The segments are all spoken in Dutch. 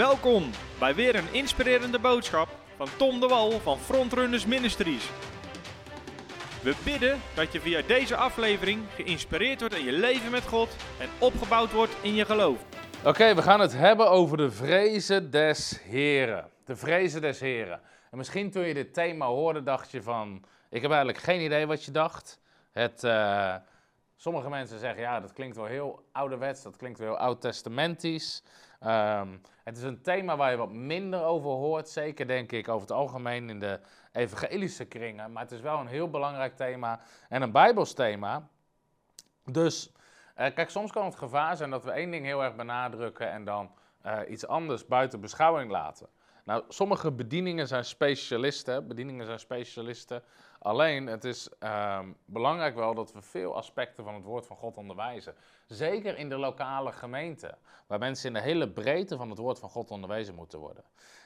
Welkom bij weer een inspirerende boodschap van Tom de Wal van Frontrunners Ministries. We bidden dat je via deze aflevering geïnspireerd wordt in je leven met God en opgebouwd wordt in je geloof. Oké, we gaan het hebben over de vrezen des Heren. De vrezen des Heren. En misschien toen je dit thema hoorde, dacht je van, ik heb eigenlijk geen idee wat je dacht. Het, eh, sommige mensen zeggen, ja, dat klinkt wel heel ouderwets, dat klinkt wel heel oud-testamentisch. Ehm, het is een thema waar je wat minder over hoort, zeker denk ik over het algemeen in de evangelische kringen. Maar het is wel een heel belangrijk thema en een bijbels thema. Dus eh, kijk, soms kan het gevaar zijn dat we één ding heel erg benadrukken en dan eh, iets anders buiten beschouwing laten. Nou, sommige bedieningen zijn specialisten, bedieningen zijn specialisten. Alleen, het is ehm, belangrijk wel dat we veel aspecten van het woord van God onderwijzen. Zeker in de lokale gemeente, waar mensen in de hele breedte van het woord van God onderwezen moeten worden.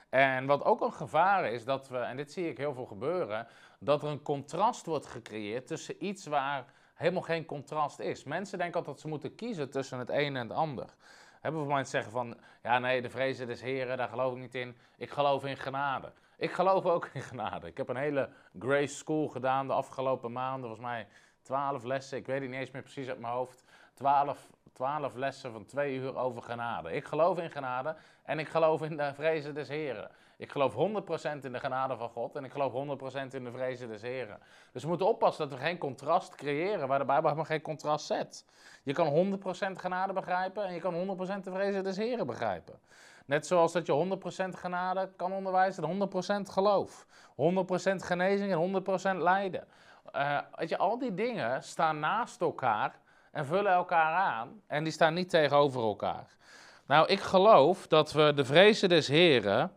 En wat ook een gevaar is, dat we, en dit zie ik heel veel gebeuren, dat er een contrast wordt gecreëerd tussen iets waar helemaal geen contrast is. Mensen denken altijd dat ze moeten kiezen tussen het een en het ander. Hebben we mensen zeggen van, ja nee, de vrezen des heren, daar geloof ik niet in. Ik geloof in genade. Ik geloof ook in genade. Ik heb een hele Grace School gedaan de afgelopen maanden, volgens mij twaalf lessen. Ik weet het niet eens meer precies uit mijn hoofd. Twaalf, twaalf lessen van twee uur over genade. Ik geloof in genade en ik geloof in de vrezen des heren. Ik geloof 100% in de genade van God en ik geloof 100% in de vrezen des Heren. Dus we moeten oppassen dat we geen contrast creëren waar de Bijbel helemaal geen contrast zet. Je kan 100% genade begrijpen en je kan 100% de vrezen des Heren begrijpen. Net zoals dat je 100% genade kan onderwijzen en 100% geloof. 100% genezing en 100% lijden. Uh, weet je, al die dingen staan naast elkaar en vullen elkaar aan en die staan niet tegenover elkaar. Nou, ik geloof dat we de vrezen des Heren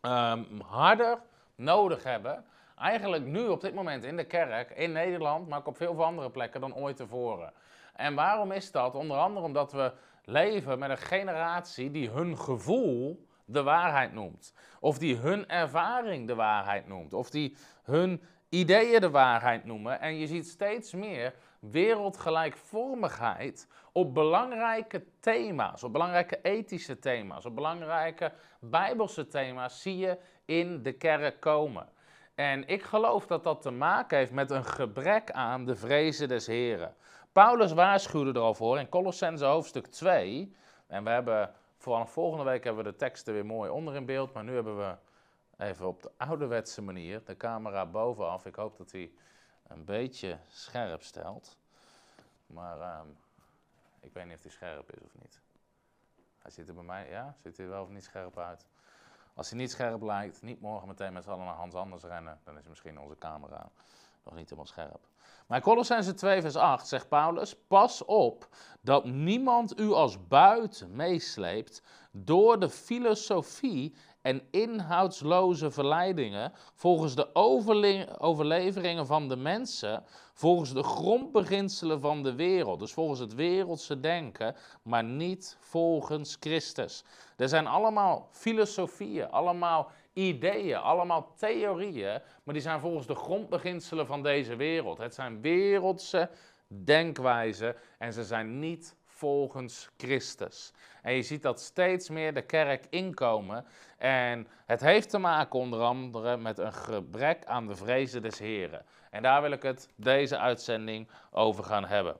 um, harder nodig hebben. Eigenlijk nu op dit moment in de kerk, in Nederland, maar ook op veel andere plekken dan ooit tevoren. En waarom is dat? Onder andere omdat we leven met een generatie die hun gevoel de waarheid noemt. Of die hun ervaring de waarheid noemt. Of die hun ideeën de waarheid noemen. En je ziet steeds meer wereldgelijkvormigheid op belangrijke thema's, op belangrijke ethische thema's, op belangrijke bijbelse thema's zie je in de kerk komen. En ik geloof dat dat te maken heeft met een gebrek aan de vrezen des Heren. Paulus waarschuwde er al voor in Colossense hoofdstuk 2. En we hebben, vanaf volgende week hebben we de teksten weer mooi onder in beeld. Maar nu hebben we even op de ouderwetse manier de camera bovenaf. Ik hoop dat hij een beetje scherp stelt. Maar ehm, ik weet niet of hij scherp is of niet. Hij ziet er bij mij, ja, ziet hij wel of niet scherp uit. Als hij niet scherp lijkt, niet morgen meteen met z'n allen naar Hans Anders rennen, dan is misschien onze camera nog niet helemaal scherp. Maar in Colossense 2 vers 8 zegt Paulus, pas op dat niemand u als buit meesleept door de filosofie en inhoudsloze verleidingen volgens de overleveringen van de mensen, volgens de grondbeginselen van de wereld, dus volgens het wereldse denken, maar niet volgens Christus. Er zijn allemaal filosofieën, allemaal ideeën, allemaal theorieën, maar die zijn volgens de grondbeginselen van deze wereld. Het zijn wereldse denkwijzen en ze zijn niet volgens Christus. En je ziet dat steeds meer de kerk inkomen. En het heeft te maken onder andere met een gebrek aan de vrezen des Heren. En daar wil ik het deze uitzending over gaan hebben.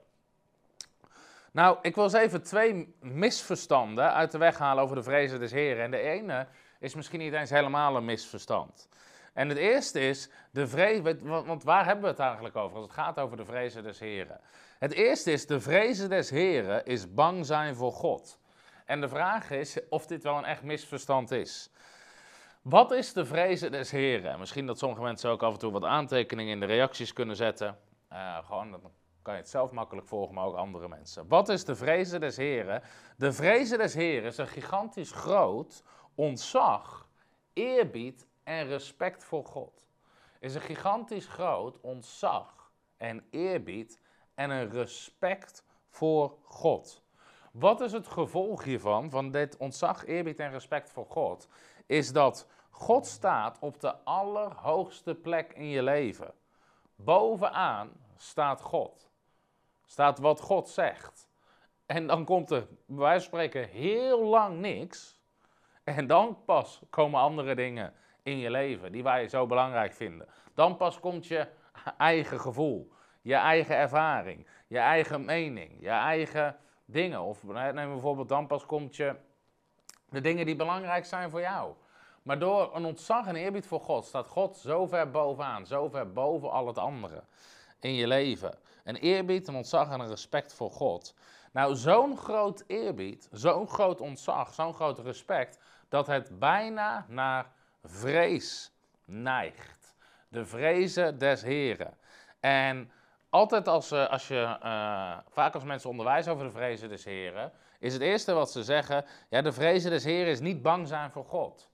Nou, ik wil eens even twee misverstanden uit de weg halen over de vrezen des Heren. En de ene is misschien niet eens helemaal een misverstand. En het eerste is, de vrees, want waar hebben we het eigenlijk over als het gaat over de vrezen des Heren? Het eerste is, de vrezen des Heren is bang zijn voor God. En de vraag is of dit wel een echt misverstand is. Wat is de vrezen des Heren? Misschien dat sommige mensen ook af en toe wat aantekeningen in de reacties kunnen zetten. Uh, gewoon, dan kan je het zelf makkelijk volgen, maar ook andere mensen. Wat is de vrezen des Heren? De vrezen des Heren is een gigantisch groot ontzag, eerbied en respect voor God. Is een gigantisch groot ontzag en eerbied en een respect voor God. Wat is het gevolg hiervan, van dit ontzag, eerbied en respect voor God? Is dat God staat op de allerhoogste plek in je leven. Bovenaan staat God. Staat wat God zegt. En dan komt er, van spreken, heel lang niks. En dan pas komen andere dingen in je leven die wij zo belangrijk vinden. Dan pas komt je eigen gevoel, je eigen ervaring, je eigen mening, je eigen dingen. Of neem bijvoorbeeld, dan pas komt je de dingen die belangrijk zijn voor jou. Maar door een ontzag en eerbied voor God staat God zo ver bovenaan, zo ver boven al het andere in je leven. Een eerbied, een ontzag en een respect voor God. Nou, zo'n groot eerbied, zo'n groot ontzag, zo'n groot respect, dat het bijna naar vrees neigt. De vrezen des Heren. En altijd als, uh, als je, uh, vaak als mensen onderwijzen over de vrezen des Heren, is het eerste wat ze zeggen, ja, de vrezen des Heren is niet bang zijn voor God.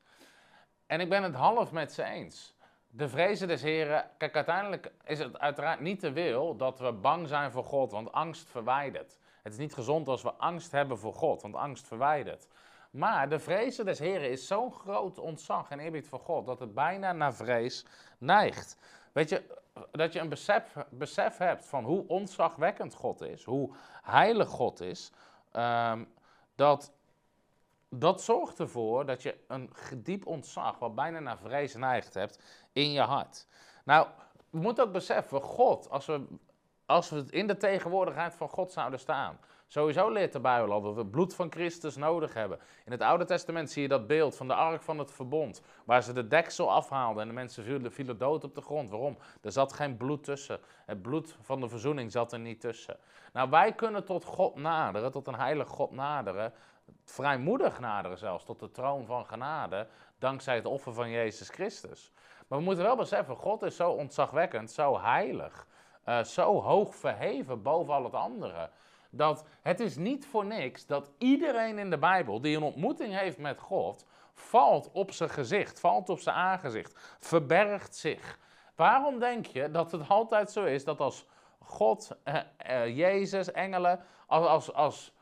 En ik ben het half met ze eens. De vrezen des Heren, kijk, uiteindelijk is het uiteraard niet de wil dat we bang zijn voor God, want angst verwijdert. Het is niet gezond als we angst hebben voor God, want angst verwijdert. Maar de vrezen des Heren is zo'n groot ontzag en eerbied voor God dat het bijna naar vrees neigt. Weet je, dat je een besef, besef hebt van hoe ontzagwekkend God is, hoe heilig God is, um, dat, dat zorgt ervoor dat je een diep ontzag, wat bijna naar vrees neigt hebt, in je hart. Nou, we moeten ook beseffen, God, als we, als we in de tegenwoordigheid van God zouden staan, Sowieso leert de Bijbel al dat we het bloed van Christus nodig hebben. In het Oude Testament zie je dat beeld van de ark van het verbond, waar ze de deksel afhaalden en de mensen vielen, dood op de grond. Waarom? Er zat geen bloed tussen. Het bloed van de verzoening zat er niet tussen. Nou, wij kunnen tot God naderen, tot een heilig God naderen, vrijmoedig naderen zelfs, tot de troon van genade, dankzij het offer van Jezus Christus. Maar we moeten wel beseffen, God is zo ontzagwekkend, zo heilig, uh, zo hoog verheven boven al het andere dat het is niet voor niks dat iedereen in de Bijbel die een ontmoeting heeft met God, valt op zijn gezicht, valt op zijn aangezicht, verbergt zich. Waarom denk je dat het altijd zo is dat als God, eh, eh, Jezus, engelen, als, als, als,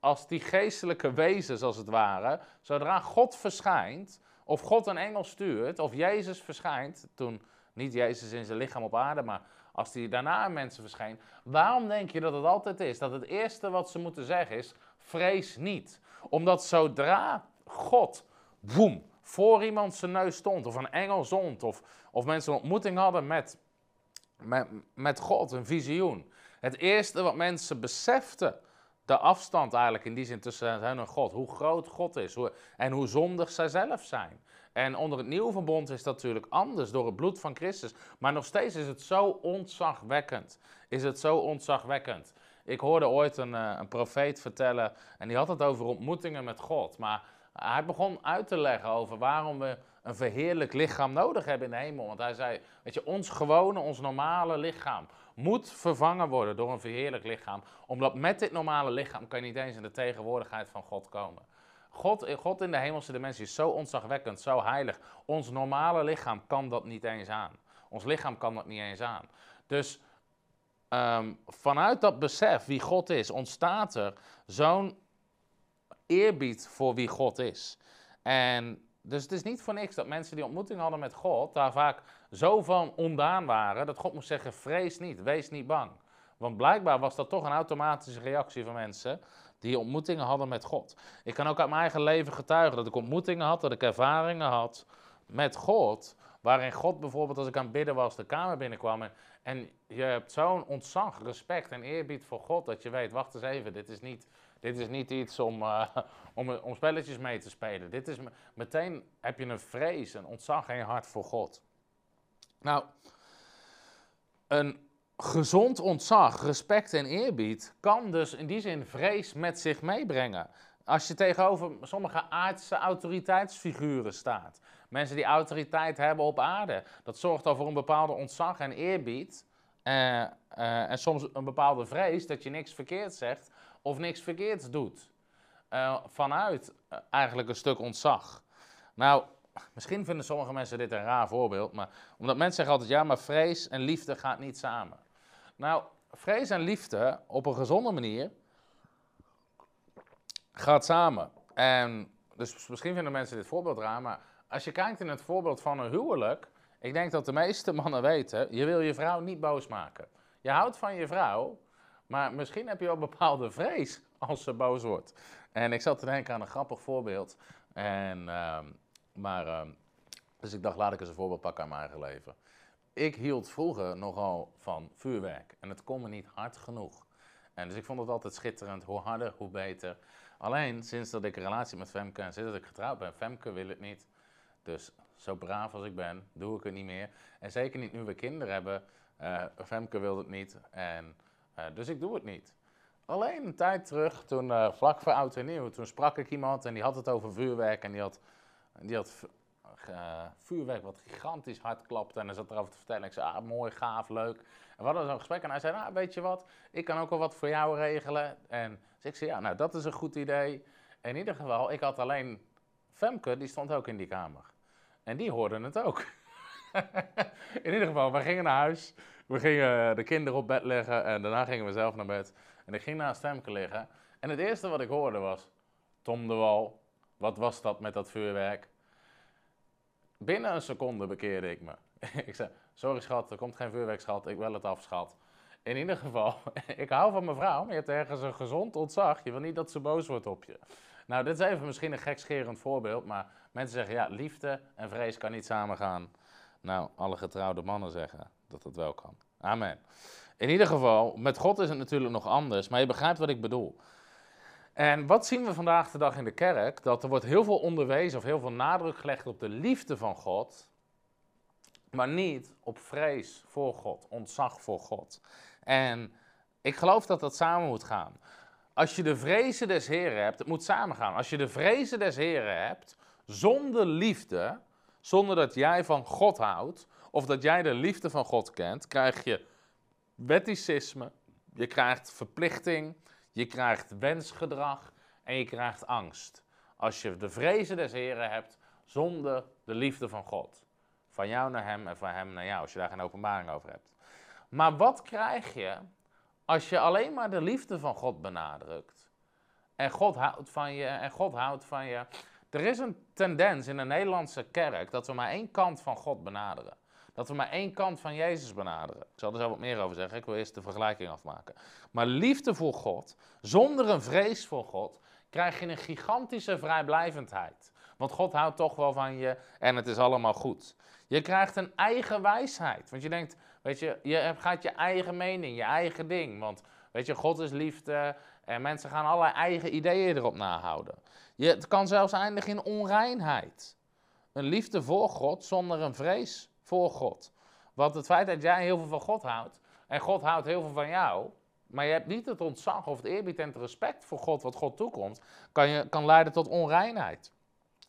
als die geestelijke wezens als het ware, zodra God verschijnt, of God een engel stuurt, of Jezus verschijnt, toen niet Jezus in zijn lichaam op aarde, maar als die daarna mensen verscheen. Waarom denk je dat het altijd is? Dat het eerste wat ze moeten zeggen is, vrees niet. Omdat zodra God, boem, voor iemand zijn neus stond, of een engel zond, of, of mensen een ontmoeting hadden met, met, met God, een visioen. Het eerste wat mensen beseften, de afstand eigenlijk in die zin tussen hen en God, hoe groot God is en hoe zondig zij zelf zijn. En onder het nieuwe verbond is dat natuurlijk anders door het bloed van Christus. Maar nog steeds is het zo ontzagwekkend. Is het zo ontzagwekkend. Ik hoorde ooit een, uh, een profeet vertellen en die had het over ontmoetingen met God. Maar hij begon uit te leggen over waarom we een verheerlijk lichaam nodig hebben in de hemel. Want hij zei, weet je, ons gewone, ons normale lichaam moet vervangen worden door een verheerlijk lichaam. Omdat met dit normale lichaam kan je niet eens in de tegenwoordigheid van God komen. God, God in de hemelse dimensie is zo ontzagwekkend, zo heilig. Ons normale lichaam kan dat niet eens aan. Ons lichaam kan dat niet eens aan. Dus ehm, vanuit dat besef wie God is, ontstaat er zo'n eerbied voor wie God is. En dus het is niet voor niks dat mensen die ontmoeting hadden met God daar vaak zo van ondaan waren dat God moest zeggen: vrees niet, wees niet bang. Want blijkbaar was dat toch een automatische reactie van mensen die ontmoetingen hadden met God. Ik kan ook uit mijn eigen leven getuigen dat ik ontmoetingen had, dat ik ervaringen had met God. Waarin God bijvoorbeeld, als ik aan het bidden was, de kamer binnenkwam. En, en je hebt zo'n ontzag, respect en eerbied voor God. Dat je weet, wacht eens even, dit is niet, dit is niet iets om, uh, om, om spelletjes mee te spelen. Dit is meteen heb je een vrees, een ontzag in je hart voor God. Nou, een gezond ontzag, respect en eerbied kan dus in die zin vrees met zich meebrengen. Als je tegenover sommige aardse autoriteitsfiguren staat, mensen die autoriteit hebben op aarde, dat zorgt al voor een bepaalde ontzag en eerbied. Uh, uh, en soms een bepaalde vrees dat je niks verkeerd zegt of niks verkeerds doet. Uh, vanuit eigenlijk een stuk ontzag. Nou, misschien vinden sommige mensen dit een raar voorbeeld, maar omdat mensen zeggen altijd ja, maar vrees en liefde gaat niet samen. Nou, vrees en liefde op een gezonde manier gaat samen. En dus misschien vinden mensen dit voorbeeld raar, maar als je kijkt in het voorbeeld van een huwelijk, ik denk dat de meeste mannen weten, je wil je vrouw niet boos maken. Je houdt van je vrouw, maar misschien heb je wel bepaalde vrees als ze boos wordt. En ik zat te denken aan een grappig voorbeeld. En, ehm, maar, ehm, dus ik dacht, laat ik eens een voorbeeld pakken aan mijn eigen leven. Ik hield vroeger nogal van vuurwerk en het kon me niet hard genoeg. En dus ik vond het altijd schitterend, hoe harder, hoe beter. Alleen sinds dat ik een relatie met Femke en sinds dat ik getrouwd ben, Femke wil het niet. Dus zo braaf als ik ben, doe ik het niet meer. En zeker niet nu we kinderen hebben. Uh, Femke wil het niet. En, uh, dus ik doe het niet. Alleen een tijd terug, toen uh, vlak voor oud en nieuw, toen sprak ik iemand en die had het over vuurwerk. En die had, die had vuurwerk wat gigantisch hard klapte. En hij zat erover te vertellen. Ik zei, ah, mooi, gaaf, leuk. En we hadden zo'n gesprek en hij zei, nou, weet je wat, ik kan ook wel wat voor jou regelen. En dus ik zei, ja, nou, dat is een goed idee. In ieder geval, ik had alleen Femke, die stond ook in die kamer. En die hoorden het ook. in ieder geval, we gingen naar huis. We gingen de kinderen op bed leggen en daarna gingen we zelf naar bed. En ik ging naast Femke liggen. En het eerste wat ik hoorde was, Tom de Wal, wat was dat met dat vuurwerk? Binnen een seconde bekeerde ik me. ik zei, sorry schat, er komt geen vuurwerk schat, ik wil het af schat. In ieder geval, ik hou van mijn vrouw, maar je hebt ergens een gezond ontzag. Je wil niet dat ze boos wordt op je. Nou, dit is even misschien een gekscherend voorbeeld, maar mensen zeggen ja, liefde en vrees kan niet samengaan. Nou, alle getrouwde mannen zeggen dat het wel kan. Amen. In ieder geval, met God is het natuurlijk nog anders, maar je begrijpt wat ik bedoel. En wat zien we vandaag de dag in de kerk? Dat er wordt heel veel onderwezen of heel veel nadruk gelegd op de liefde van God, maar niet op vrees voor God, ontzag voor God. En ik geloof dat dat samen moet gaan. Als je de vrezen des Heren hebt, het moet samengaan. Als je de vrezen des Heren hebt, zonder liefde, zonder dat jij van God houdt, of dat jij de liefde van God kent, krijg je wetticisme, je krijgt verplichting, je krijgt wensgedrag en je krijgt angst. Als je de vrezen des Heren hebt, zonder de liefde van God. Van jou naar hem en van hem naar jou, als je daar geen openbaring over hebt. Maar wat krijg je als je alleen maar de liefde van God benadrukt? En God houdt van je en God houdt van je. Er is een tendens in de Nederlandse kerk dat we maar één kant van God benaderen. Dat we maar één kant van Jezus benaderen. Ik zal er zo wat meer over zeggen. Ik wil eerst de vergelijking afmaken. Maar liefde voor God, zonder een vrees voor God, krijg je een gigantische vrijblijvendheid. Want God houdt toch wel van je en het is allemaal goed. Je krijgt een eigen wijsheid. Want je denkt, weet je, je gaat je eigen mening, je eigen ding. Want weet je, God is liefde en mensen gaan allerlei eigen ideeën erop nahouden. Je, het kan zelfs eindigen in onreinheid. Een liefde voor God zonder een vrees voor God. Want het feit dat jij heel veel van God houdt en God houdt heel veel van jou, maar je hebt niet het ontzag of het eerbied en het respect voor God wat God toekomt, kan, je, kan leiden tot onreinheid.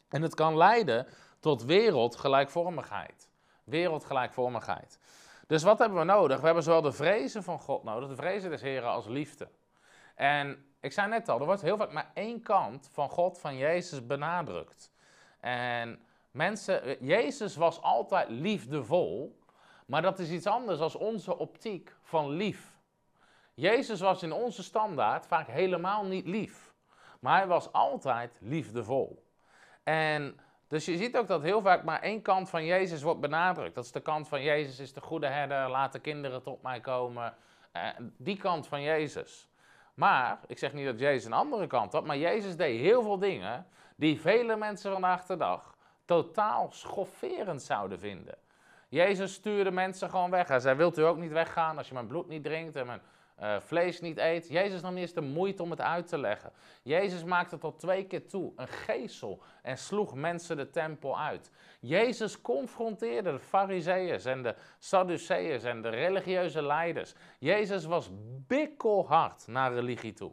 En het kan leiden tot wereldgelijkvormigheid. Wereldgelijkvormigheid. Dus wat hebben we nodig? We hebben zowel de vrezen van God nodig, de vrezen des Heren als liefde. En ik zei net al, er wordt heel vaak maar één kant van God, van Jezus benadrukt. En mensen, Jezus was altijd liefdevol, maar dat is iets anders dan onze optiek van lief. Jezus was in onze standaard vaak helemaal niet lief, maar hij was altijd liefdevol. En dus je ziet ook dat heel vaak maar één kant van Jezus wordt benadrukt. Dat is de kant van Jezus is de goede herder, laat de kinderen tot mij komen. Eh, die kant van Jezus. Maar, ik zeg niet dat Jezus een andere kant had, maar Jezus deed heel veel dingen die vele mensen vandaag de dag totaal schofferend zouden vinden. Jezus stuurde mensen gewoon weg. Hij zei, wilt u ook niet weggaan als je mijn bloed niet drinkt en mijn uh, vlees niet eet. Jezus nam eens de moeite om het uit te leggen. Jezus maakte tot twee keer toe een geesel en sloeg mensen de tempel uit. Jezus confronteerde de fariseeërs en de sadduceeërs en de religieuze leiders. Jezus was bikkelhard naar religie toe.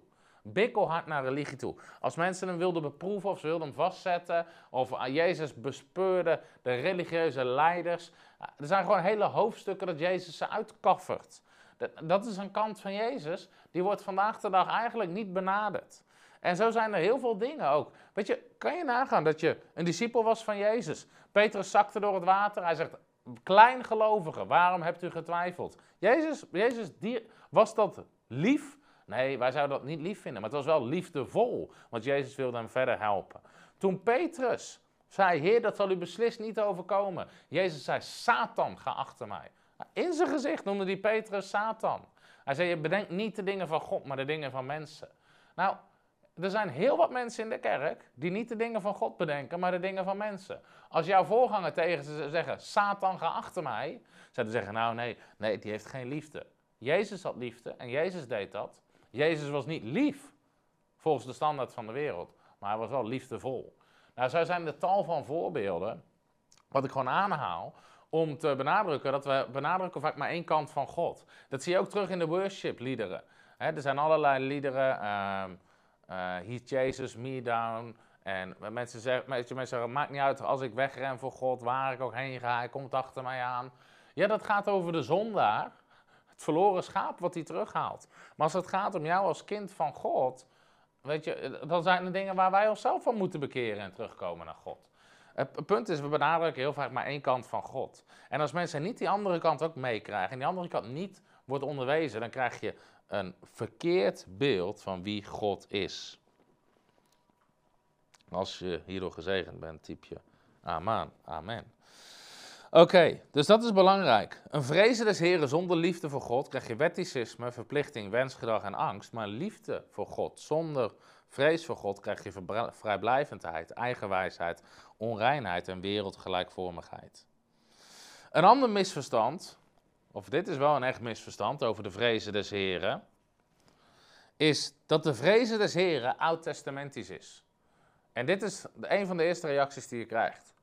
Bikkelhard naar religie toe. Als mensen hem wilden beproeven of ze wilden hem vastzetten, of Jezus bespeurde de religieuze leiders. Er zijn gewoon hele hoofdstukken dat Jezus ze uitkaffert. Dat, dat is een kant van Jezus, die wordt vandaag de dag eigenlijk niet benaderd. En zo zijn er heel veel dingen ook. Weet je, kan je nagaan dat je een discipel was van Jezus? Petrus zakte door het water. Hij zegt, kleingelovigen, waarom hebt u getwijfeld? Jezus, Jezus die, was dat lief? Nee, wij zouden dat niet lief vinden, maar het was wel liefdevol, want Jezus wilde hem verder helpen. Toen Petrus zei, Heer, dat zal u beslist niet overkomen. Jezus zei, Satan, ga achter mij. In zijn gezicht noemde die Petrus Satan. Hij zei, je bedenkt niet de dingen van God, maar de dingen van mensen. Nou, er zijn heel wat mensen in de kerk die niet de dingen van God bedenken, maar de dingen van mensen. Als jouw voorganger tegen ze zeggen, Satan ga achter mij, ze zeggen, nou nee, nee, die heeft geen liefde. Jezus had liefde en Jezus deed dat. Jezus was niet lief, volgens de standaard van de wereld, maar hij was wel liefdevol. Nou, zo zijn er tal van voorbeelden, wat ik gewoon aanhaal, om te benadrukken dat we benadrukken vaak maar één kant van God. Dat zie je ook terug in de worship liederen. er zijn allerlei liederen, um, uh, He chases me down. En mensen zeggen, mensen zeggen, maakt niet uit als ik wegren voor God, waar ik ook heen ga, hij komt achter mij aan. Ja, dat gaat over de zondaar, het verloren schaap wat hij terughaalt. Maar als het gaat om jou als kind van God, weet je, dan zijn er dingen waar wij onszelf van moeten bekeren en terugkomen naar God. Het punt is, we benadrukken heel vaak maar één kant van God. En als mensen niet die andere kant ook meekrijgen en die andere kant niet wordt onderwezen, dan krijg je een verkeerd beeld van wie God is. Als je hierdoor gezegend bent, typ je amen, amen. Oké, dus dat is belangrijk. Een vrezen des Heren zonder liefde voor God krijg je wetticisme, verplichting, wensgedrag en angst. Maar liefde voor God zonder vrees voor God krijg je vrijblijvendheid, eigenwijsheid, onreinheid en wereldgelijkvormigheid. Een ander misverstand, of dit is wel een echt misverstand over de vrezen des Heren, is dat de vrezen des Heren oud-testamentisch is. En dit is een van de eerste reacties die je krijgt.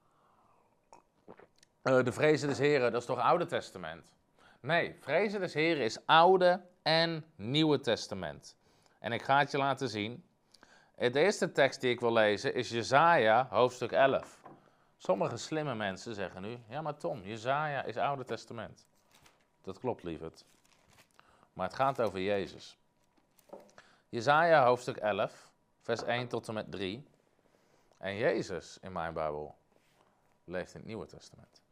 Uh, de vrezen des Heren, dat is toch Oude Testament? Nee, vrezen des Heren is Oude en Nieuwe Testament. En ik ga het je laten zien. De eerste tekst die ik wil lezen is Jezaja, hoofdstuk 11. Sommige slimme mensen zeggen nu, ja maar Tom, Jezaja is Oude Testament. Dat klopt, lieverd. Maar het gaat over Jezus. Jezaja, hoofdstuk 11, vers 1 tot en met 3. En Jezus in mijn Bijbel leeft in het Nieuwe Testament.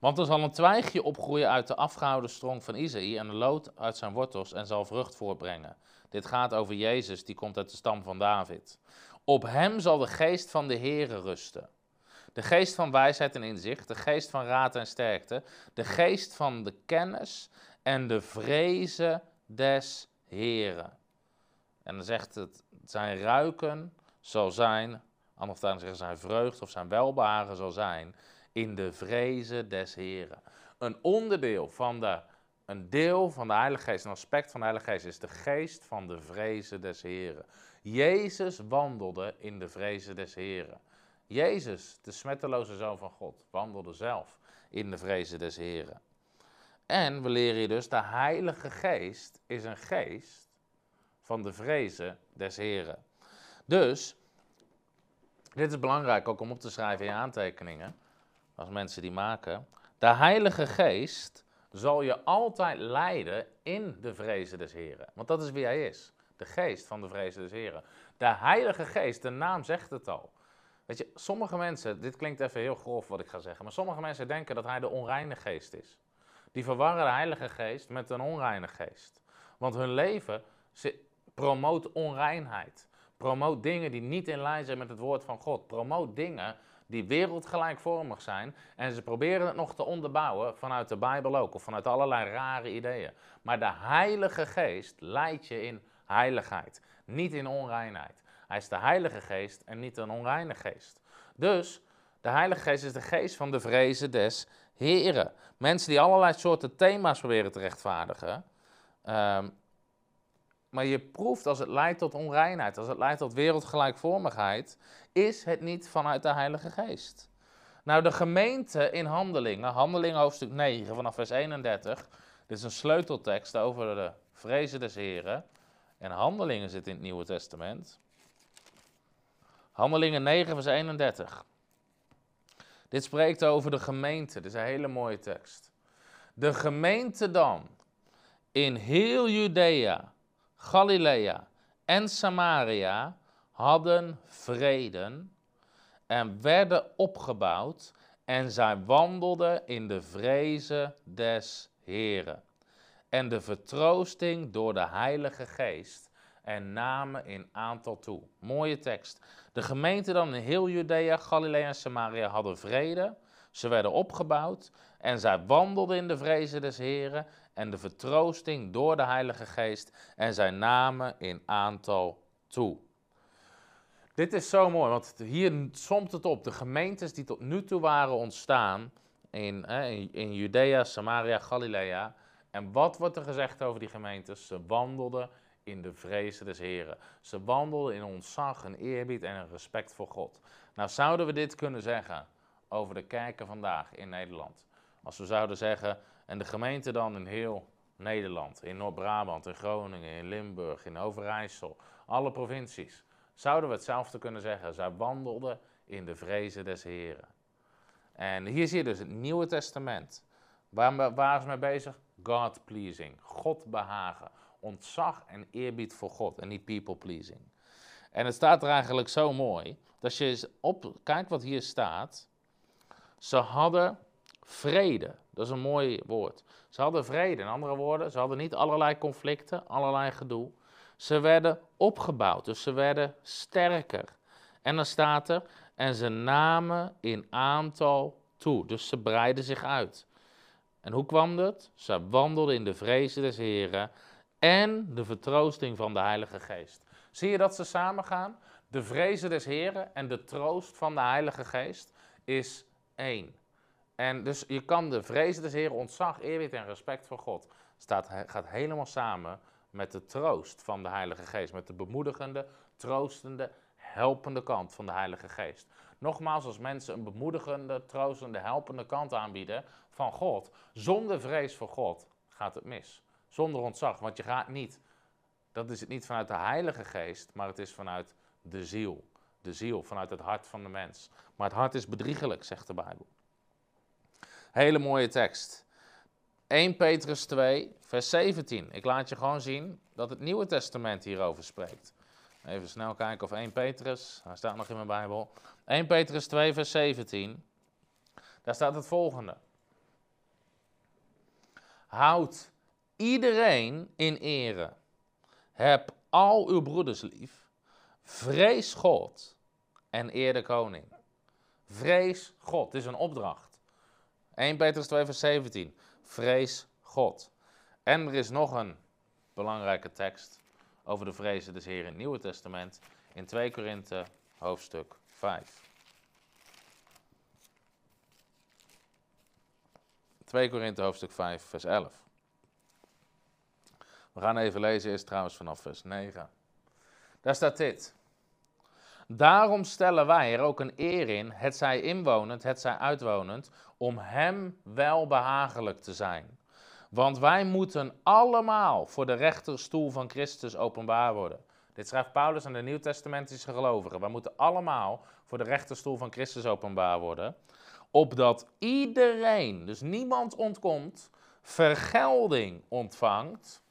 Want er zal een twijgje opgroeien uit de afgehouden strong van Isaïe en een lood uit zijn wortels en zal vrucht voortbrengen. Dit gaat over Jezus, die komt uit de stam van David. Op hem zal de geest van de Heere rusten. De geest van wijsheid en inzicht, de geest van raad en sterkte, de geest van de kennis en de vrezen des Heren. En dan zegt het, zijn ruiken zal zijn, anders zeggen zijn vreugd of zijn welbehagen zal zijn, in de vrezen des Heren. Een onderdeel van de een deel van de Heilige Geest, een aspect van de Heilige Geest, is de geest van de vrezen des Heren. Jezus wandelde in de vrezen des Heren. Jezus, de smetteloze Zoon van God, wandelde zelf in de vrezen des Heren. En we leren hier dus, de Heilige Geest is een geest van de vrezen des Heren. Dus, dit is belangrijk ook om op te schrijven in je aantekeningen, als mensen die maken. De Heilige Geest zal je altijd leiden in de vrezen des Heren. Want dat is wie hij is. De geest van de vrezen des Heren. De Heilige Geest, de naam zegt het al. Weet je, sommige mensen, dit klinkt even heel grof wat ik ga zeggen, maar sommige mensen denken dat hij de onreine geest is. Die verwarren de Heilige Geest met een onreine geest. Want hun leven promoot onreinheid. Promoot dingen die niet in lijn zijn met het woord van God. Promoot dingen die wereldgelijkvormig zijn. En ze proberen het nog te onderbouwen vanuit de Bijbel ook, of vanuit allerlei rare ideeën. Maar de Heilige Geest leidt je in heiligheid, niet in onreinheid. Hij is de Heilige Geest en niet een onreine geest. Dus de Heilige Geest is de geest van de vrezen des Heren. Mensen die allerlei soorten thema's proberen te rechtvaardigen. Ehm, maar je proeft als het leidt tot onreinheid, als het leidt tot wereldgelijkvormigheid, is het niet vanuit de Heilige Geest. Nou, de gemeente in Handelingen, Handelingen hoofdstuk 9 vanaf vers 31, dit is een sleuteltekst over de vrezen des Heren. En Handelingen zit in het Nieuwe Testament. Handelingen 9 vers 31. Dit spreekt over de gemeente, dit is een hele mooie tekst. De gemeente dan in heel Judea, Galilea en Samaria hadden vrede en werden opgebouwd en zij wandelden in de vrezen des Heren en de vertroosting door de Heilige Geest en namen in aantal toe. Mooie tekst. De gemeente dan in heel Judea, Galilea en Samaria hadden vrede. Ze werden opgebouwd en zij wandelden in de vrezen des Heren en de vertroosting door de Heilige Geest en zij namen in aantal toe. Dit is zo mooi, want hier somt het op. De gemeentes die tot nu toe waren ontstaan in, in, Judea, Samaria, Galilea. En wat wordt er gezegd over die gemeentes? Ze wandelden in de vrezen des Heren. Ze wandelden in ontzag, en eerbied en een respect voor God. Nou, zouden we dit kunnen zeggen over de kerken vandaag in Nederland? Als we zouden zeggen, en de gemeente dan in heel Nederland, in Noord-Brabant, in Groningen, in Limburg, in Overijssel, alle provincies. Zouden we hetzelfde kunnen zeggen? Zij wandelden in de vrezen des Heren. En hier zie je dus het Nieuwe Testament. Waar waren ze mee bezig? God pleasing, God behagen, ontzag en eerbied voor God en niet people pleasing. En het staat er eigenlijk zo mooi, dat je eens op, kijk wat hier staat. Ze hadden vrede, dat is een mooi woord. Ze hadden vrede, in andere woorden, ze hadden niet allerlei conflicten, allerlei gedoe. Ze werden opgebouwd, dus ze werden sterker. En dan staat er, en ze namen in aantal toe, dus ze breidden zich uit. En hoe kwam dat? Ze wandelden in de vrezen des Heren en de vertroosting van de Heilige Geest. Zie je dat ze samengaan? De vrezen des Heren en de troost van de Heilige Geest is één. En dus je kan de vrezen des Heren, ontzag, eerbied en respect voor God, staat, gaat helemaal samen met de troost van de Heilige Geest. Met de bemoedigende, troostende, helpende kant van de Heilige Geest. Nogmaals, als mensen een bemoedigende, troostende, helpende kant aanbieden van God, zonder vrees voor God, gaat het mis. Zonder ontzag, want je gaat niet. Dat is het niet vanuit de Heilige Geest, maar het is vanuit de ziel. De ziel, vanuit het hart van de mens. Maar het hart is bedriegelijk, zegt de Bijbel. Hele mooie tekst. 1 Petrus 2, vers 17. Ik laat je gewoon zien dat het Nieuwe Testament hierover spreekt. Even snel kijken of 1 Petrus, hij staat nog in mijn Bijbel. 1 Petrus 2, vers 17. Daar staat het volgende. Houd iedereen in ere. Heb al uw broeders lief. Vrees God en eer de koning. Vrees God, dit is een opdracht. 1 Petrus 2, vers 17. Vrees God. En er is nog een belangrijke tekst over de vrezen des Heeren in het Nieuwe Testament. In 2 Korinthe hoofdstuk 5. 2 Korinthe hoofdstuk 5, vers 11. We gaan even lezen, eerst trouwens vanaf vers 9. Daar staat dit. Daarom stellen wij er ook een eer in, het zij inwonend, het zij uitwonend, om hem wel behagelijk te zijn. Want wij moeten allemaal voor de rechterstoel van Christus openbaar worden. Dit schrijft Paulus aan de Nieuwtestamentische gelovigen. Wij moeten allemaal voor de rechterstoel van Christus openbaar worden. Opdat iedereen, dus niemand ontkomt, vergelding ontvangt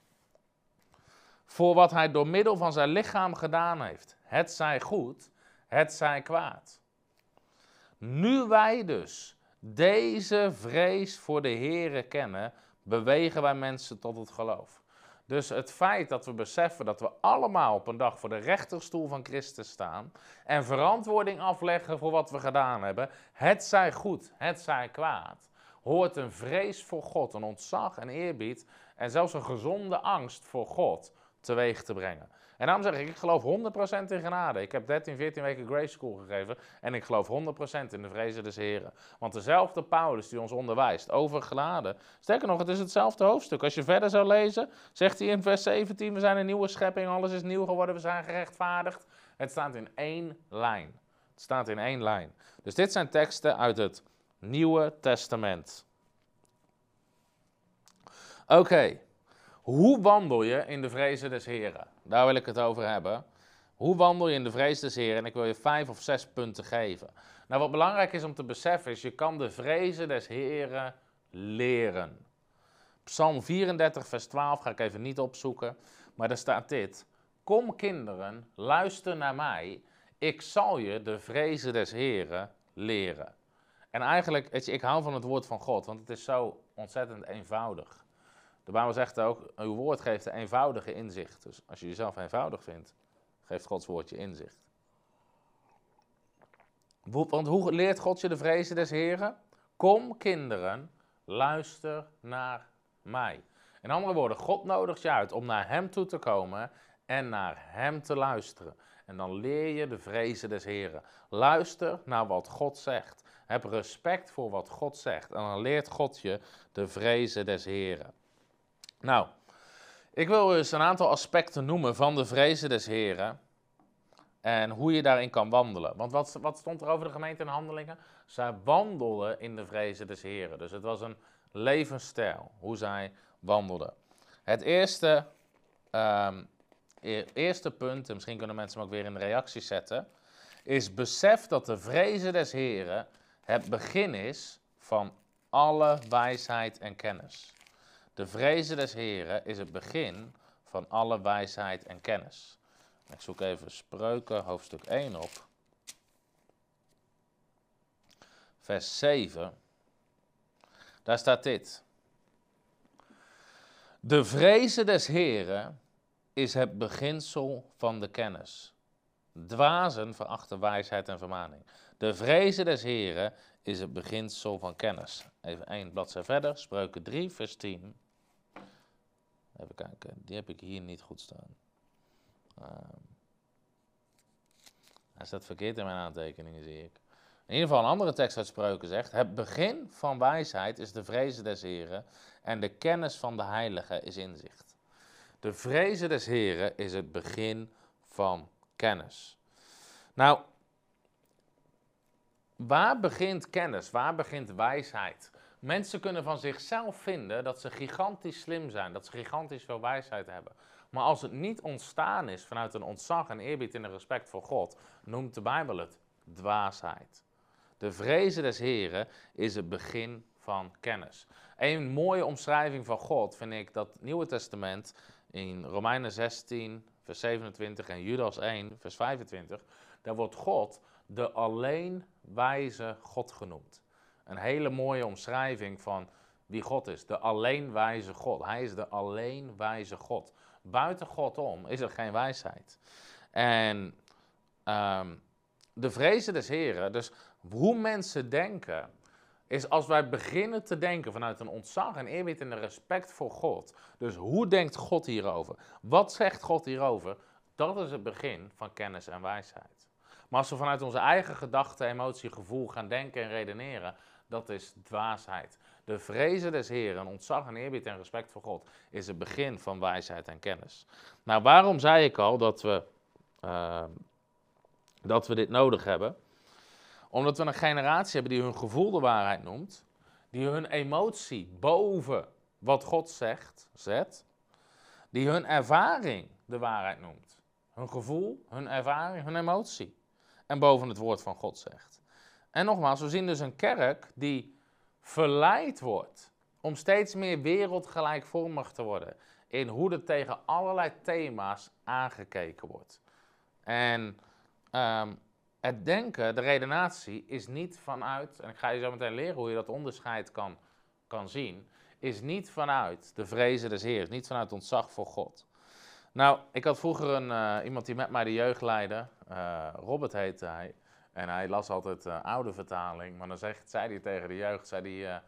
voor wat hij door middel van zijn lichaam gedaan heeft. Het zij goed, het zij kwaad. Nu wij dus deze vrees voor de Here kennen, bewegen wij mensen tot het geloof. Dus het feit dat we beseffen dat we allemaal op een dag voor de rechterstoel van Christus staan en verantwoording afleggen voor wat we gedaan hebben, het zij goed, het zij kwaad, hoort een vrees voor God, een ontzag en eerbied en zelfs een gezonde angst voor God teweeg te brengen. En daarom zeg ik, ik geloof 100% in genade. Ik heb 13, 14 weken Grace School gegeven en ik geloof 100% in de vrezen des Heren. Want dezelfde Paulus die ons onderwijst over genade, sterker nog, het is hetzelfde hoofdstuk. Als je verder zou lezen, zegt hij in vers 17, we zijn een nieuwe schepping, alles is nieuw geworden, we zijn gerechtvaardigd. Het staat in één lijn. Het staat in één lijn. Dus dit zijn teksten uit het Nieuwe Testament. Oké, hoe wandel je in de vrezen des Heren? Daar wil ik het over hebben. Hoe wandel je in de vrees des Heren? En ik wil je vijf of zes punten geven. Nou, wat belangrijk is om te beseffen is, je kan de vrezen des Heren leren. Psalm 34, vers 12 ga ik even niet opzoeken, maar daar staat dit. Kom kinderen, luister naar mij, ik zal je de vrezen des Heren leren. En eigenlijk, ik hou van het woord van God, want het is zo ontzettend eenvoudig. De Bijbel zegt ook, uw woord geeft een eenvoudige inzicht. Dus als je jezelf eenvoudig vindt, geeft Gods woord je inzicht. Want hoe leert God je de vrezen des Heren? Kom kinderen, luister naar mij. In andere woorden, God nodigt je uit om naar Hem toe te komen en naar Hem te luisteren. En dan leer je de vrezen des Heren. Luister naar wat God zegt. Heb respect voor wat God zegt. En dan leert God je de vrezen des Heren. Nou, ik wil eens een aantal aspecten noemen van de vrezen des Heren. En hoe je daarin kan wandelen. Want wat, wat stond er over de gemeente in handelingen? Zij wandelden in de vrezen des Heren. Dus het was een levensstijl, hoe zij wandelden. Het eerste, um, eerste punt, en misschien kunnen mensen hem ook weer in de reactie zetten, is besef dat de vrezen des Heren het begin is van alle wijsheid en kennis. De vrezen des Heren is het begin van alle wijsheid en kennis. Ik zoek even Spreuken, hoofdstuk 1 op. Vers 7. Daar staat dit. De vrezen des Heren is het beginsel van de kennis. Dwazen verachten wijsheid en vermaning. De vrezen des Heren is het beginsel van kennis. Even één bladzijde verder, Spreuken 3, vers 10. Even kijken, die heb ik hier niet goed staan. Um, hij staat verkeerd in mijn aantekeningen, zie ik. In ieder geval een andere tekst uit Spreuken zegt: Het begin van wijsheid is de vrezen des Heren en de kennis van de Heilige is inzicht. De vrezen des Heren is het begin van kennis. Nou, waar begint kennis? Waar begint wijsheid? Mensen kunnen van zichzelf vinden dat ze gigantisch slim zijn, dat ze gigantisch veel wijsheid hebben. Maar als het niet ontstaan is vanuit een ontzag en eerbied en een respect voor God, noemt de Bijbel het dwaasheid. De vrezen des Heren is het begin van kennis. Een mooie omschrijving van God vind ik dat het Nieuwe Testament in Romeinen 16, vers 27 en Judas 1, vers 25, daar wordt God de alleen wijze God genoemd. Een hele mooie omschrijving van wie God is, de alleen wijze God. Hij is de alleen wijze God. Buiten God om is er geen wijsheid. En um, de vrezen des Heren, dus hoe mensen denken, is als wij beginnen te denken vanuit een ontzag en eerbied en een respect voor God. Dus hoe denkt God hierover? Wat zegt God hierover? Dat is het begin van kennis en wijsheid. Maar als we vanuit onze eigen gedachten, emotie, gevoel gaan denken en redeneren, dat is dwaasheid. De vrezen des Heeren, ontzag en eerbied en respect voor God, is het begin van wijsheid en kennis. Nou, waarom zei ik al dat we, uh, dat we dit nodig hebben? Omdat we een generatie hebben die hun gevoel de waarheid noemt, die hun emotie boven wat God zegt, zet, die hun ervaring de waarheid noemt. Hun gevoel, hun ervaring, hun emotie. En boven het woord van God zegt. En nogmaals, we zien dus een kerk die verleid wordt om steeds meer wereldgelijkvormig te worden. In hoe er tegen allerlei thema's aangekeken wordt. En ehm, het denken, de redenatie, is niet vanuit, en ik ga je zo meteen leren hoe je dat onderscheid kan, kan zien, is niet vanuit de vrezen des Heers, niet vanuit ontzag voor God. Nou, ik had vroeger een, uh, iemand die met mij de jeugd leidde, uh, Robert heette hij. En hij las altijd uh, oude vertaling, maar dan zegt, zei hij tegen de jeugd, zei hij,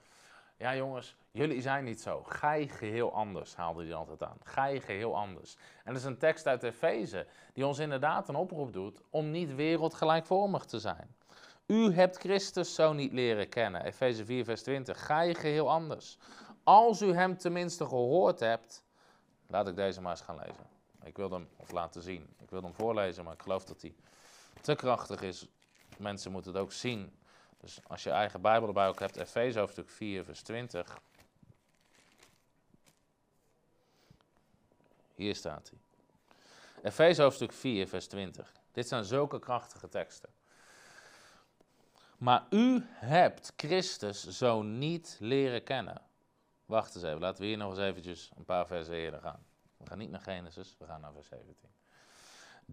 ja jongens, jullie zijn niet zo. Gij geheel anders, haalde hij altijd aan. Gij geheel anders. En dat is een tekst uit Efeze, die ons inderdaad een oproep doet om niet wereldgelijkvormig te zijn. U hebt Christus zo niet leren kennen. Efeze 4, vers 20. Gij geheel anders. Als u hem tenminste gehoord hebt, laat ik deze maar eens gaan lezen. Ik wil hem of laten zien. Ik wil hem voorlezen, maar ik geloof dat hij te krachtig is mensen moeten het ook zien. Dus als je eigen Bijbel erbij ook hebt, Efeze hoofdstuk 4, vers 20. Hier staat hij. Efeze hoofdstuk 4, vers 20. Dit zijn zulke krachtige teksten. Maar u hebt Christus zo niet leren kennen. Wacht eens even, laten we hier nog eens eventjes een paar versen eerder gaan. We gaan niet naar Genesis, we gaan naar vers 17.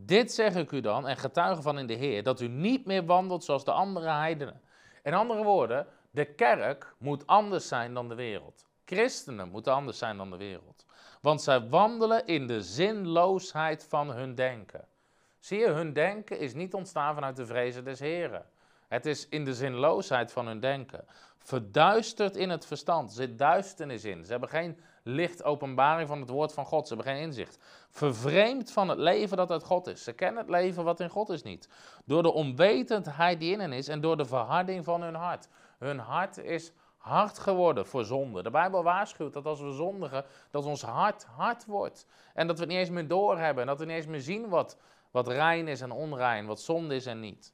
Dit zeg ik u dan en getuige van in de Heer, dat u niet meer wandelt zoals de andere heidenen. In andere woorden, de kerk moet anders zijn dan de wereld. Christenen moeten anders zijn dan de wereld. Want zij wandelen in de zinloosheid van hun denken. Zie je, hun denken is niet ontstaan vanuit de vrezen des Heren. Het is in de zinloosheid van hun denken. Verduisterd in het verstand. Er zit duisternis in. Ze hebben geen licht openbaring van het woord van God. Ze hebben geen inzicht. Vervreemd van het leven dat uit God is. Ze kennen het leven wat in God is niet. Door de onwetendheid die in hen is en door de verharding van hun hart. Hun hart is hard geworden voor zonde. De Bijbel waarschuwt dat als we zondigen, dat ons hart hard wordt. En dat we het niet eens meer doorhebben. En dat we niet eens meer zien wat, wat rein is en onrein, wat zonde is en niet.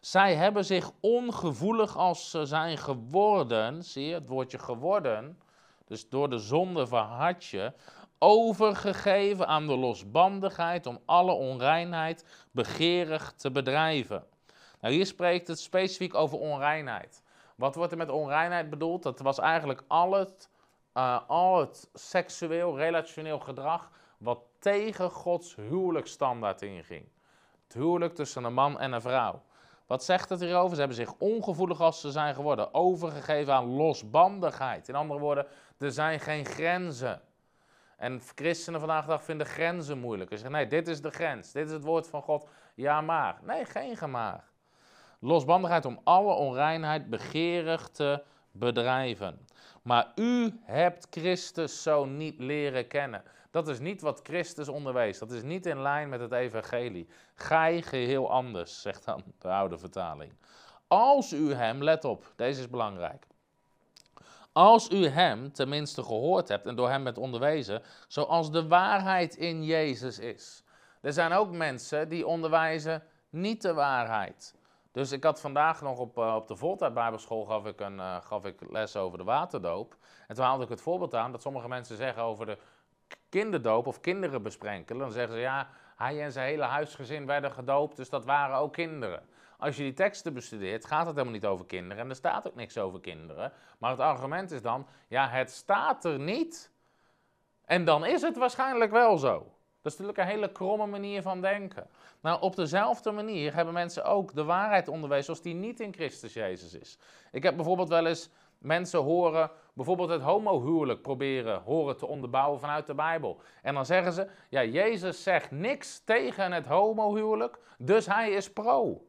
Zij hebben zich ongevoelig als ze zijn geworden, zie je het woordje geworden, dus door de zonde verhard je, overgegeven aan de losbandigheid om alle onreinheid begeerig te bedrijven. Nou, hier spreekt het specifiek over onreinheid. Wat wordt er met onreinheid bedoeld? Dat was eigenlijk al het, uh, al het seksueel, relationeel gedrag wat tegen Gods huwelijksstandaard inging. Het huwelijk tussen een man en een vrouw. Wat zegt het hierover? Ze hebben zich ongevoelig als ze zijn geworden, overgegeven aan losbandigheid. In andere woorden, er zijn geen grenzen. En christenen vandaag de dag vinden grenzen moeilijk. Ze zeggen, nee, dit is de grens, dit is het woord van God, ja maar. Nee, geen gemaar. Losbandigheid om alle onreinheid begeerig te bedrijven. Maar u hebt Christus zo niet leren kennen. Dat is niet wat Christus onderwees. Dat is niet in lijn met het evangelie. Gij geheel anders, zegt dan de oude vertaling. Als u hem, let op, deze is belangrijk. Als u hem tenminste gehoord hebt en door hem bent onderwezen, zoals de waarheid in Jezus is. Er zijn ook mensen die onderwijzen niet de waarheid. Dus ik had vandaag nog op, uh, op de Voltijd Bijbelschool gaf ik, een, uh, gaf ik les over de waterdoop. En toen haalde ik het voorbeeld aan dat sommige mensen zeggen over de kinderdoop of kinderen besprenkelen. Dan zeggen ze ja, hij en zijn hele huisgezin werden gedoopt, dus dat waren ook kinderen. Als je die teksten bestudeert, gaat het helemaal niet over kinderen en er staat ook niks over kinderen. Maar het argument is dan, ja, het staat er niet en dan is het waarschijnlijk wel zo. Dat is natuurlijk een hele kromme manier van denken. Nou, op dezelfde manier hebben mensen ook de waarheid onderwezen zoals die niet in Christus Jezus is. Ik heb bijvoorbeeld wel eens mensen horen, bijvoorbeeld het homohuwelijk proberen horen te onderbouwen vanuit de Bijbel. En dan zeggen ze, ja, Jezus zegt niks tegen het homohuwelijk, dus hij is pro.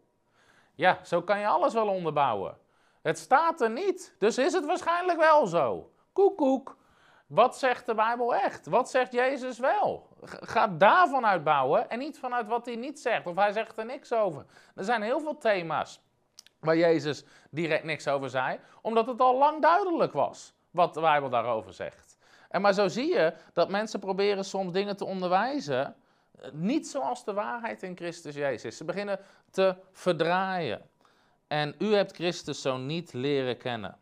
Ja, zo kan je alles wel onderbouwen. Het staat er niet, dus is het waarschijnlijk wel zo. Koek, koek. Wat zegt de Bijbel echt? Wat zegt Jezus wel? Ga daarvan uitbouwen en niet vanuit wat hij niet zegt. Of hij zegt er niks over. Er zijn heel veel thema's waar Jezus direct niks over zei, omdat het al lang duidelijk was wat de Bijbel daarover zegt. En maar zo zie je dat mensen proberen soms dingen te onderwijzen, niet zoals de waarheid in Christus Jezus. Ze beginnen te verdraaien. En u hebt Christus zo niet leren kennen.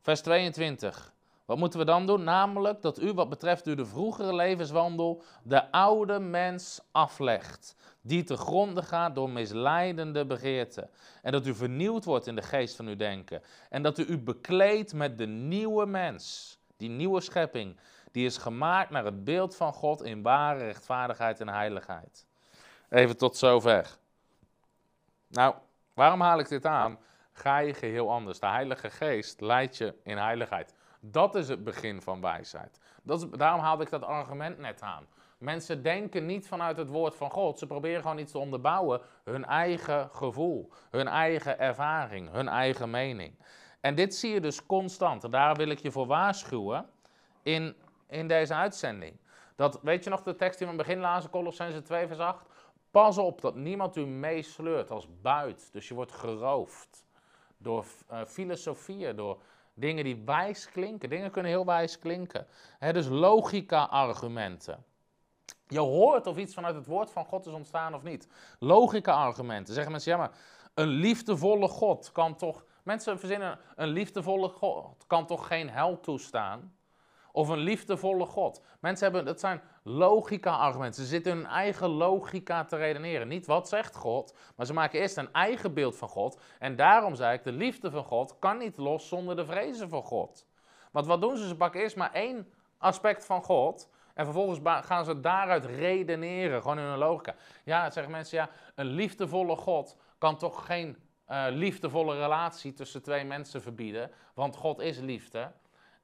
Vers 22. Wat moeten we dan doen? Namelijk dat u, wat betreft u de vroegere levenswandel, de oude mens aflegt, die te gronden gaat door misleidende begeerten. En dat u vernieuwd wordt in de geest van uw denken. En dat u u bekleedt met de nieuwe mens, die nieuwe schepping, die is gemaakt naar het beeld van God in ware rechtvaardigheid en heiligheid. Even tot zover. Nou, waarom haal ik dit aan? Ga je geheel anders. De Heilige Geest leidt je in heiligheid. Dat is het begin van wijsheid. Dat daarom haalde ik dat argument net aan. Mensen denken niet vanuit het woord van God. Ze proberen gewoon iets te onderbouwen. Hun eigen gevoel, hun eigen ervaring, hun eigen mening. En dit zie je dus constant. En daar wil ik je voor waarschuwen in, in deze uitzending. Dat, weet je nog de tekst die we in het begin lazen, Colossense 2 vers 8? Pas op dat niemand u meesleurt als buit. Dus je wordt geroofd door uh, filosofieën, door Dingen die wijs klinken. Dingen kunnen heel wijs klinken. He, dus logica-argumenten. Je hoort of iets vanuit het woord van God is ontstaan of niet. Logica-argumenten. Zeggen mensen, ja maar een liefdevolle God kan toch... Mensen verzinnen, een liefdevolle God kan toch geen hel toestaan? Of een liefdevolle God. Mensen hebben, dat zijn logica-argumenten. Ze zitten hun eigen logica te redeneren. Niet wat zegt God, maar ze maken eerst een eigen beeld van God. En daarom zei ik, de liefde van God kan niet los zonder de vrezen van God. Want wat doen ze? Ze pakken eerst maar één aspect van God. En vervolgens gaan ze daaruit redeneren, gewoon in hun logica. Ja, zeggen mensen, ja, een liefdevolle God kan toch geen uh, liefdevolle relatie tussen twee mensen verbieden, want God is liefde.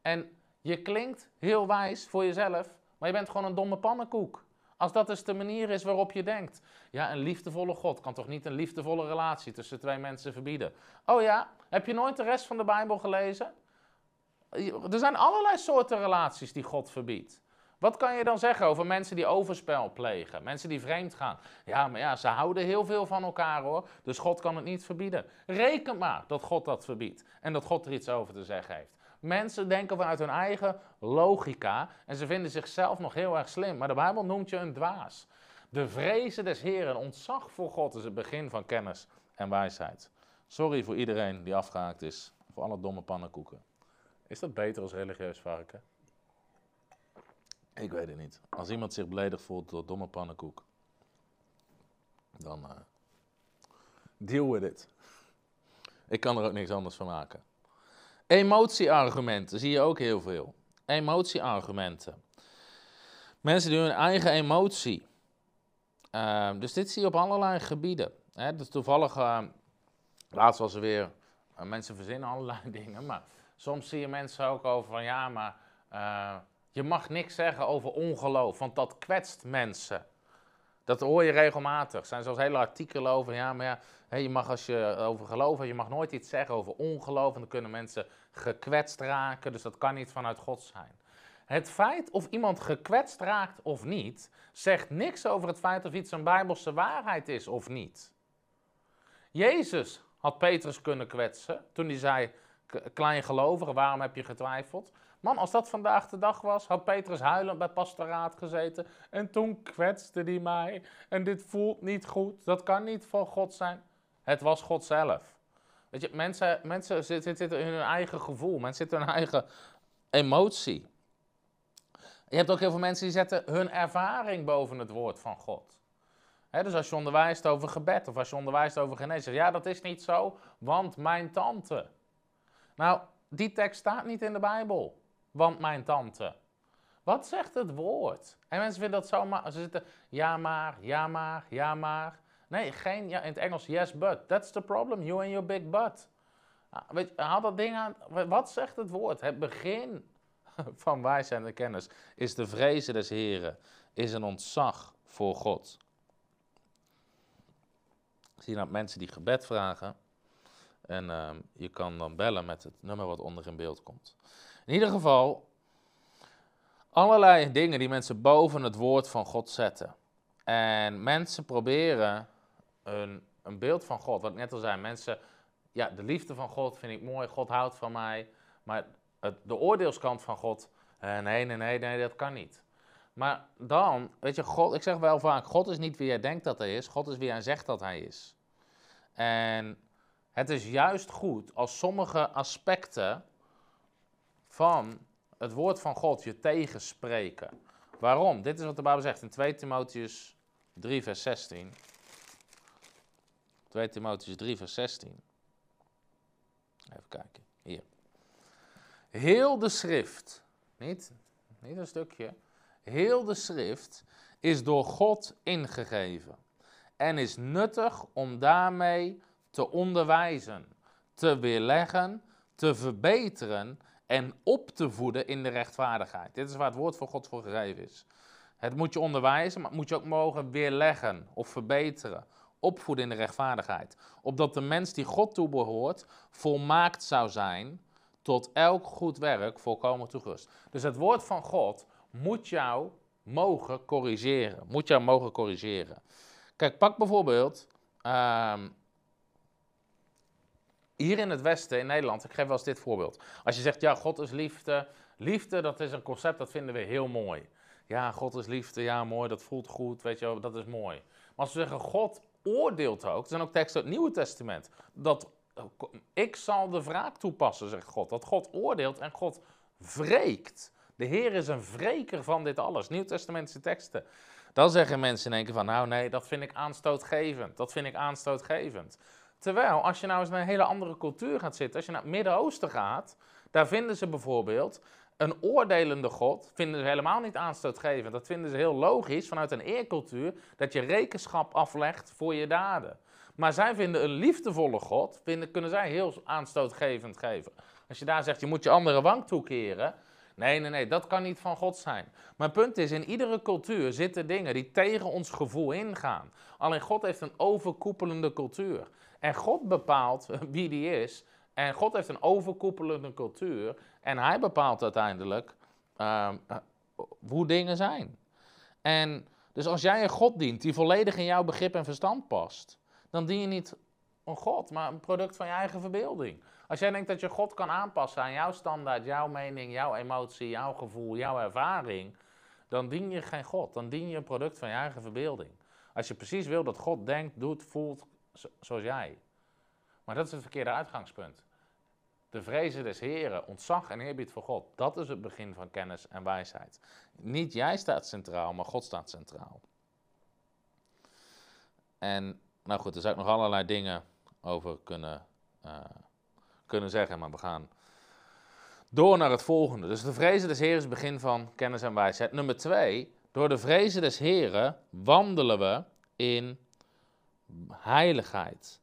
En je klinkt heel wijs voor jezelf, maar je bent gewoon een domme pannenkoek. Als dat dus de manier is waarop je denkt. Ja, een liefdevolle God kan toch niet een liefdevolle relatie tussen twee mensen verbieden? Oh ja, heb je nooit de rest van de Bijbel gelezen? Er zijn allerlei soorten relaties die God verbiedt. Wat kan je dan zeggen over mensen die overspel plegen, mensen die vreemd gaan? Ja, maar ja, ze houden heel veel van elkaar hoor, dus God kan het niet verbieden. Reken maar dat God dat verbiedt en dat God er iets over te zeggen heeft. Mensen denken vanuit hun eigen logica en ze vinden zichzelf nog heel erg slim, maar de Bijbel noemt je een dwaas. De vrezen des Heren, ontzag voor God is het begin van kennis en wijsheid. Sorry voor iedereen die afgehaakt is, voor alle domme pannenkoeken. Is dat beter als religieus varken? Ik weet het niet. Als iemand zich beledigd voelt door domme pannenkoek, dan uh, deal with it. Ik kan er ook niks anders van maken. Emotieargumenten zie je ook heel veel. Emotieargumenten. Mensen die hun eigen emotie. Uh, dus dit zie je op allerlei gebieden. Hè? Dus toevallig, uh, laatst was er weer, uh, mensen verzinnen allerlei dingen, maar soms zie je mensen ook over van ja, maar je mag niks zeggen over ongeloof, want dat kwetst mensen. Dat hoor je regelmatig. Er zijn zelfs hele artikelen over. Ja, maar ja, je mag als je over geloof je mag nooit iets zeggen over ongeloof. En dan kunnen mensen gekwetst raken. Dus dat kan niet vanuit God zijn. Het feit of iemand gekwetst raakt of niet, zegt niks over het feit of iets een bijbelse waarheid is of niet. Jezus had Petrus kunnen kwetsen toen hij zei: Kleingelovige, waarom heb je getwijfeld? Man, als dat vandaag de dag was, had Petrus huilend bij pastoraat gezeten. En toen kwetste hij mij. En dit voelt niet goed. Dat kan niet van God zijn. Het was God zelf. Weet je, mensen, mensen zitten, in hun eigen gevoel. Mensen zitten in hun eigen emotie. Je hebt ook heel veel mensen die zetten hun ervaring boven het woord van God. dus als je onderwijst over gebed of als je onderwijst over genezing, ja, dat is niet zo, want mijn tante. Nou, die tekst staat niet in de Bijbel want mijn tante. Wat zegt het woord? En mensen vinden dat zomaar, ze zitten, ja maar, ja maar, ja maar. Nee, geen, ja, in het Engels, yes but. That's the problem, you and your big butt. Ah, weet je, haal dat ding aan, wat zegt het woord? Het begin van wijsheid en kennis is de vrezen des Heren, is een ontzag voor God. Zie je nou mensen die gebed vragen en uh, je kan dan bellen met het nummer wat onder in beeld komt. In ieder geval, allerlei dingen die mensen boven het woord van God zetten. En mensen proberen een, een beeld van God, wat ik net al zei, mensen, ja, de liefde van God vind ik mooi, God houdt van mij, maar het, de oordeelskant van God, eh, nee, nee, nee, nee, dat kan niet. Maar dan, weet je, God, ik zeg wel vaak, God is niet wie jij denkt dat hij is, God is wie hij zegt dat hij is. En het is juist goed als sommige aspecten van het woord van God je tegenspreken. Waarom? Dit is wat de Bijbel zegt in 2 Timotheus 3, vers 16. 2 Timotheus 3, vers 16. Even kijken, hier. Heel de schrift, niet, niet een stukje, heel de schrift is door God ingegeven en is nuttig om daarmee te onderwijzen, te weerleggen, te verbeteren en op te voeden in de rechtvaardigheid. Dit is waar het woord van God voor gegeven is. Het moet je onderwijzen, maar het moet je ook mogen weerleggen of verbeteren. Opvoeden in de rechtvaardigheid. Opdat de mens die God toebehoort volmaakt zou zijn tot elk goed werk volkomen toegerust. Dus het woord van God moet jou mogen corrigeren. Moet jou mogen corrigeren. Kijk, pak bijvoorbeeld ehm, hier in het Westen, in Nederland, ik geef wel eens dit voorbeeld. Als je zegt, ja, God is liefde. Liefde, dat is een concept, dat vinden we heel mooi. Ja, God is liefde, ja, mooi, dat voelt goed, weet je dat is mooi. Maar als we zeggen, God oordeelt ook, er zijn ook teksten uit het Nieuwe Testament, dat ik zal de wraak toepassen, zegt God. Dat God oordeelt en God wreekt. De Heer is een wreker van dit alles. Nieuw-testamentische teksten. Dan zeggen mensen in één keer van, nou nee, dat vind ik aanstootgevend. Dat vind ik aanstootgevend. Terwijl, als je nou eens naar een hele andere cultuur gaat zitten, als je naar het Midden-Oosten gaat, daar vinden ze bijvoorbeeld een oordelende God, vinden ze helemaal niet aanstootgevend. Dat vinden ze heel logisch vanuit een eercultuur, dat je rekenschap aflegt voor je daden. Maar zij vinden een liefdevolle God, vinden, kunnen zij heel aanstootgevend geven. Als je daar zegt, je moet je andere wang toekeren, Nee, nee, nee, dat kan niet van God zijn. Mijn punt is, in iedere cultuur zitten dingen die tegen ons gevoel ingaan. Alleen God heeft een overkoepelende cultuur. En God bepaalt wie die is. En God heeft een overkoepelende cultuur. En hij bepaalt uiteindelijk uh, hoe dingen zijn. En dus als jij een God dient die volledig in jouw begrip en verstand past, dan dien je niet een God, maar een product van je eigen verbeelding. Als jij denkt dat je God kan aanpassen aan jouw standaard, jouw mening, jouw emotie, jouw gevoel, jouw ervaring, dan dien je geen God. Dan dien je een product van je eigen verbeelding. Als je precies wil dat God denkt, doet, voelt zoals jij. Maar dat is het verkeerde uitgangspunt. De vrezen des Heren, ontzag en eerbied voor God, dat is het begin van kennis en wijsheid. Niet jij staat centraal, maar God staat centraal. En nou goed, er zijn nog allerlei dingen over kunnen, uh, kunnen zeggen, maar we gaan door naar het volgende. Dus de vrezen des Heren is het begin van kennis en wijsheid. Nummer twee, door de vrezen des Heren wandelen we in heiligheid.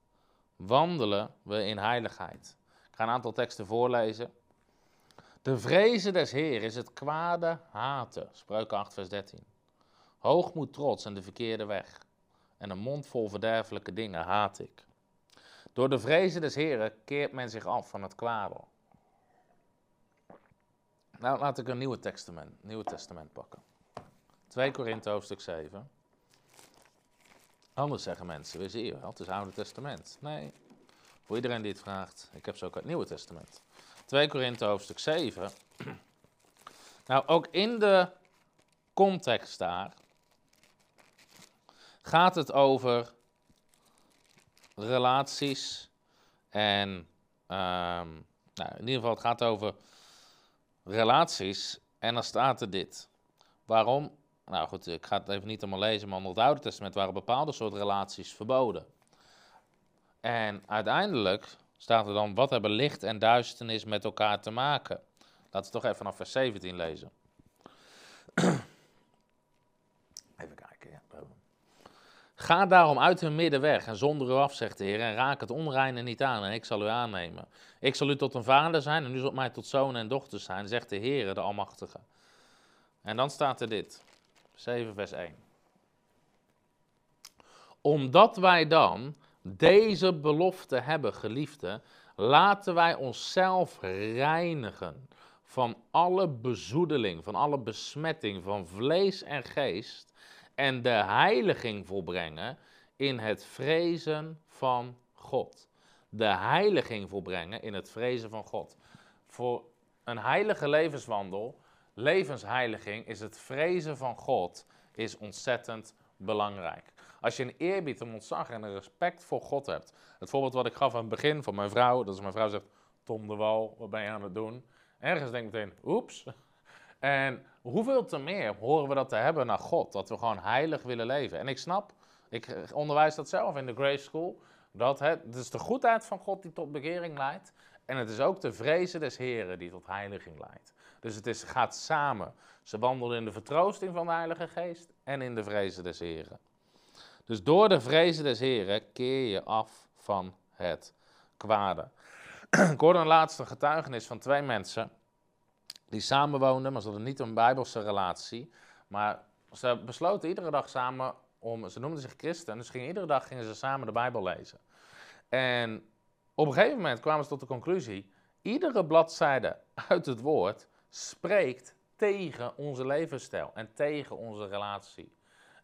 Wandelen we in heiligheid. Ik ga een aantal teksten voorlezen. De vrezen des Heer is het kwade haten. Spreuken 8, vers 13. Hoogmoed, trots en de verkeerde weg. En een mond vol verderfelijke dingen haat ik. Door de vrezen des Heren keert men zich af van het kwade. Nou, laat ik een nieuwe testament, nieuwe testament pakken. 2 Korinthe hoofdstuk 7. Anders zeggen mensen, we zien wel, het is het Oude Testament. Nee, voor iedereen die het vraagt, ik heb ze ook uit het Nieuwe Testament. 2 Korinthe hoofdstuk 7. Nou, ook in de context daar gaat het over relaties en um, nou, in ieder geval het gaat over relaties en dan staat er dit. Waarom? Nou goed, ik ga het even niet allemaal lezen, maar onder het Oude Testament waren bepaalde soort relaties verboden. En uiteindelijk staat er dan, wat hebben licht en duisternis met elkaar te maken? Laten we toch even vanaf vers 17 lezen. even kijken, ja. Ga daarom uit hun midden weg en zonder u af, zegt de Heer, en raak het onreine niet aan, en ik zal u aannemen. Ik zal u tot een vader zijn, en u zult mij tot zonen en dochters zijn, zegt de Heer, de Almachtige. En dan staat er dit, 7 vers 1. Omdat wij dan deze belofte hebben, geliefde, laten wij onszelf reinigen van alle bezoedeling, van alle besmetting van vlees en geest en de heiliging volbrengen in het vrezen van God. De heiliging volbrengen in het vrezen van God. Voor een heilige levenswandel, levensheiliging, is het vrezen van God is ontzettend belangrijk. Als je een eerbied, een ontzag en een respect voor God hebt. Het voorbeeld wat ik gaf aan het begin van mijn vrouw, dat is mijn vrouw zegt, Tom de Wal, wat ben je aan het doen? Ergens denk ik meteen, oeps. En hoeveel te meer horen we dat te hebben naar God, dat we gewoon heilig willen leven. En ik snap, ik onderwijs dat zelf in de Grace School, dat het, het is de goedheid van God die tot bekering leidt. En het is ook de vrezen des Heren die tot heiliging leidt. Dus het is, gaat samen. Ze wandelen in de vertroosting van de Heilige Geest en in de vrezen des Heren. Dus door de vrezen des Heren keer je af van het kwade. Ik hoorde een laatste getuigenis van twee mensen die samenwoonden, maar ze hadden niet een bijbelse relatie. Maar ze besloten iedere dag samen om, ze noemden zich christen, dus gingen, iedere dag gingen ze samen de Bijbel lezen. En op een gegeven moment kwamen ze tot de conclusie, iedere bladzijde uit het woord spreekt tegen onze levensstijl en tegen onze relatie.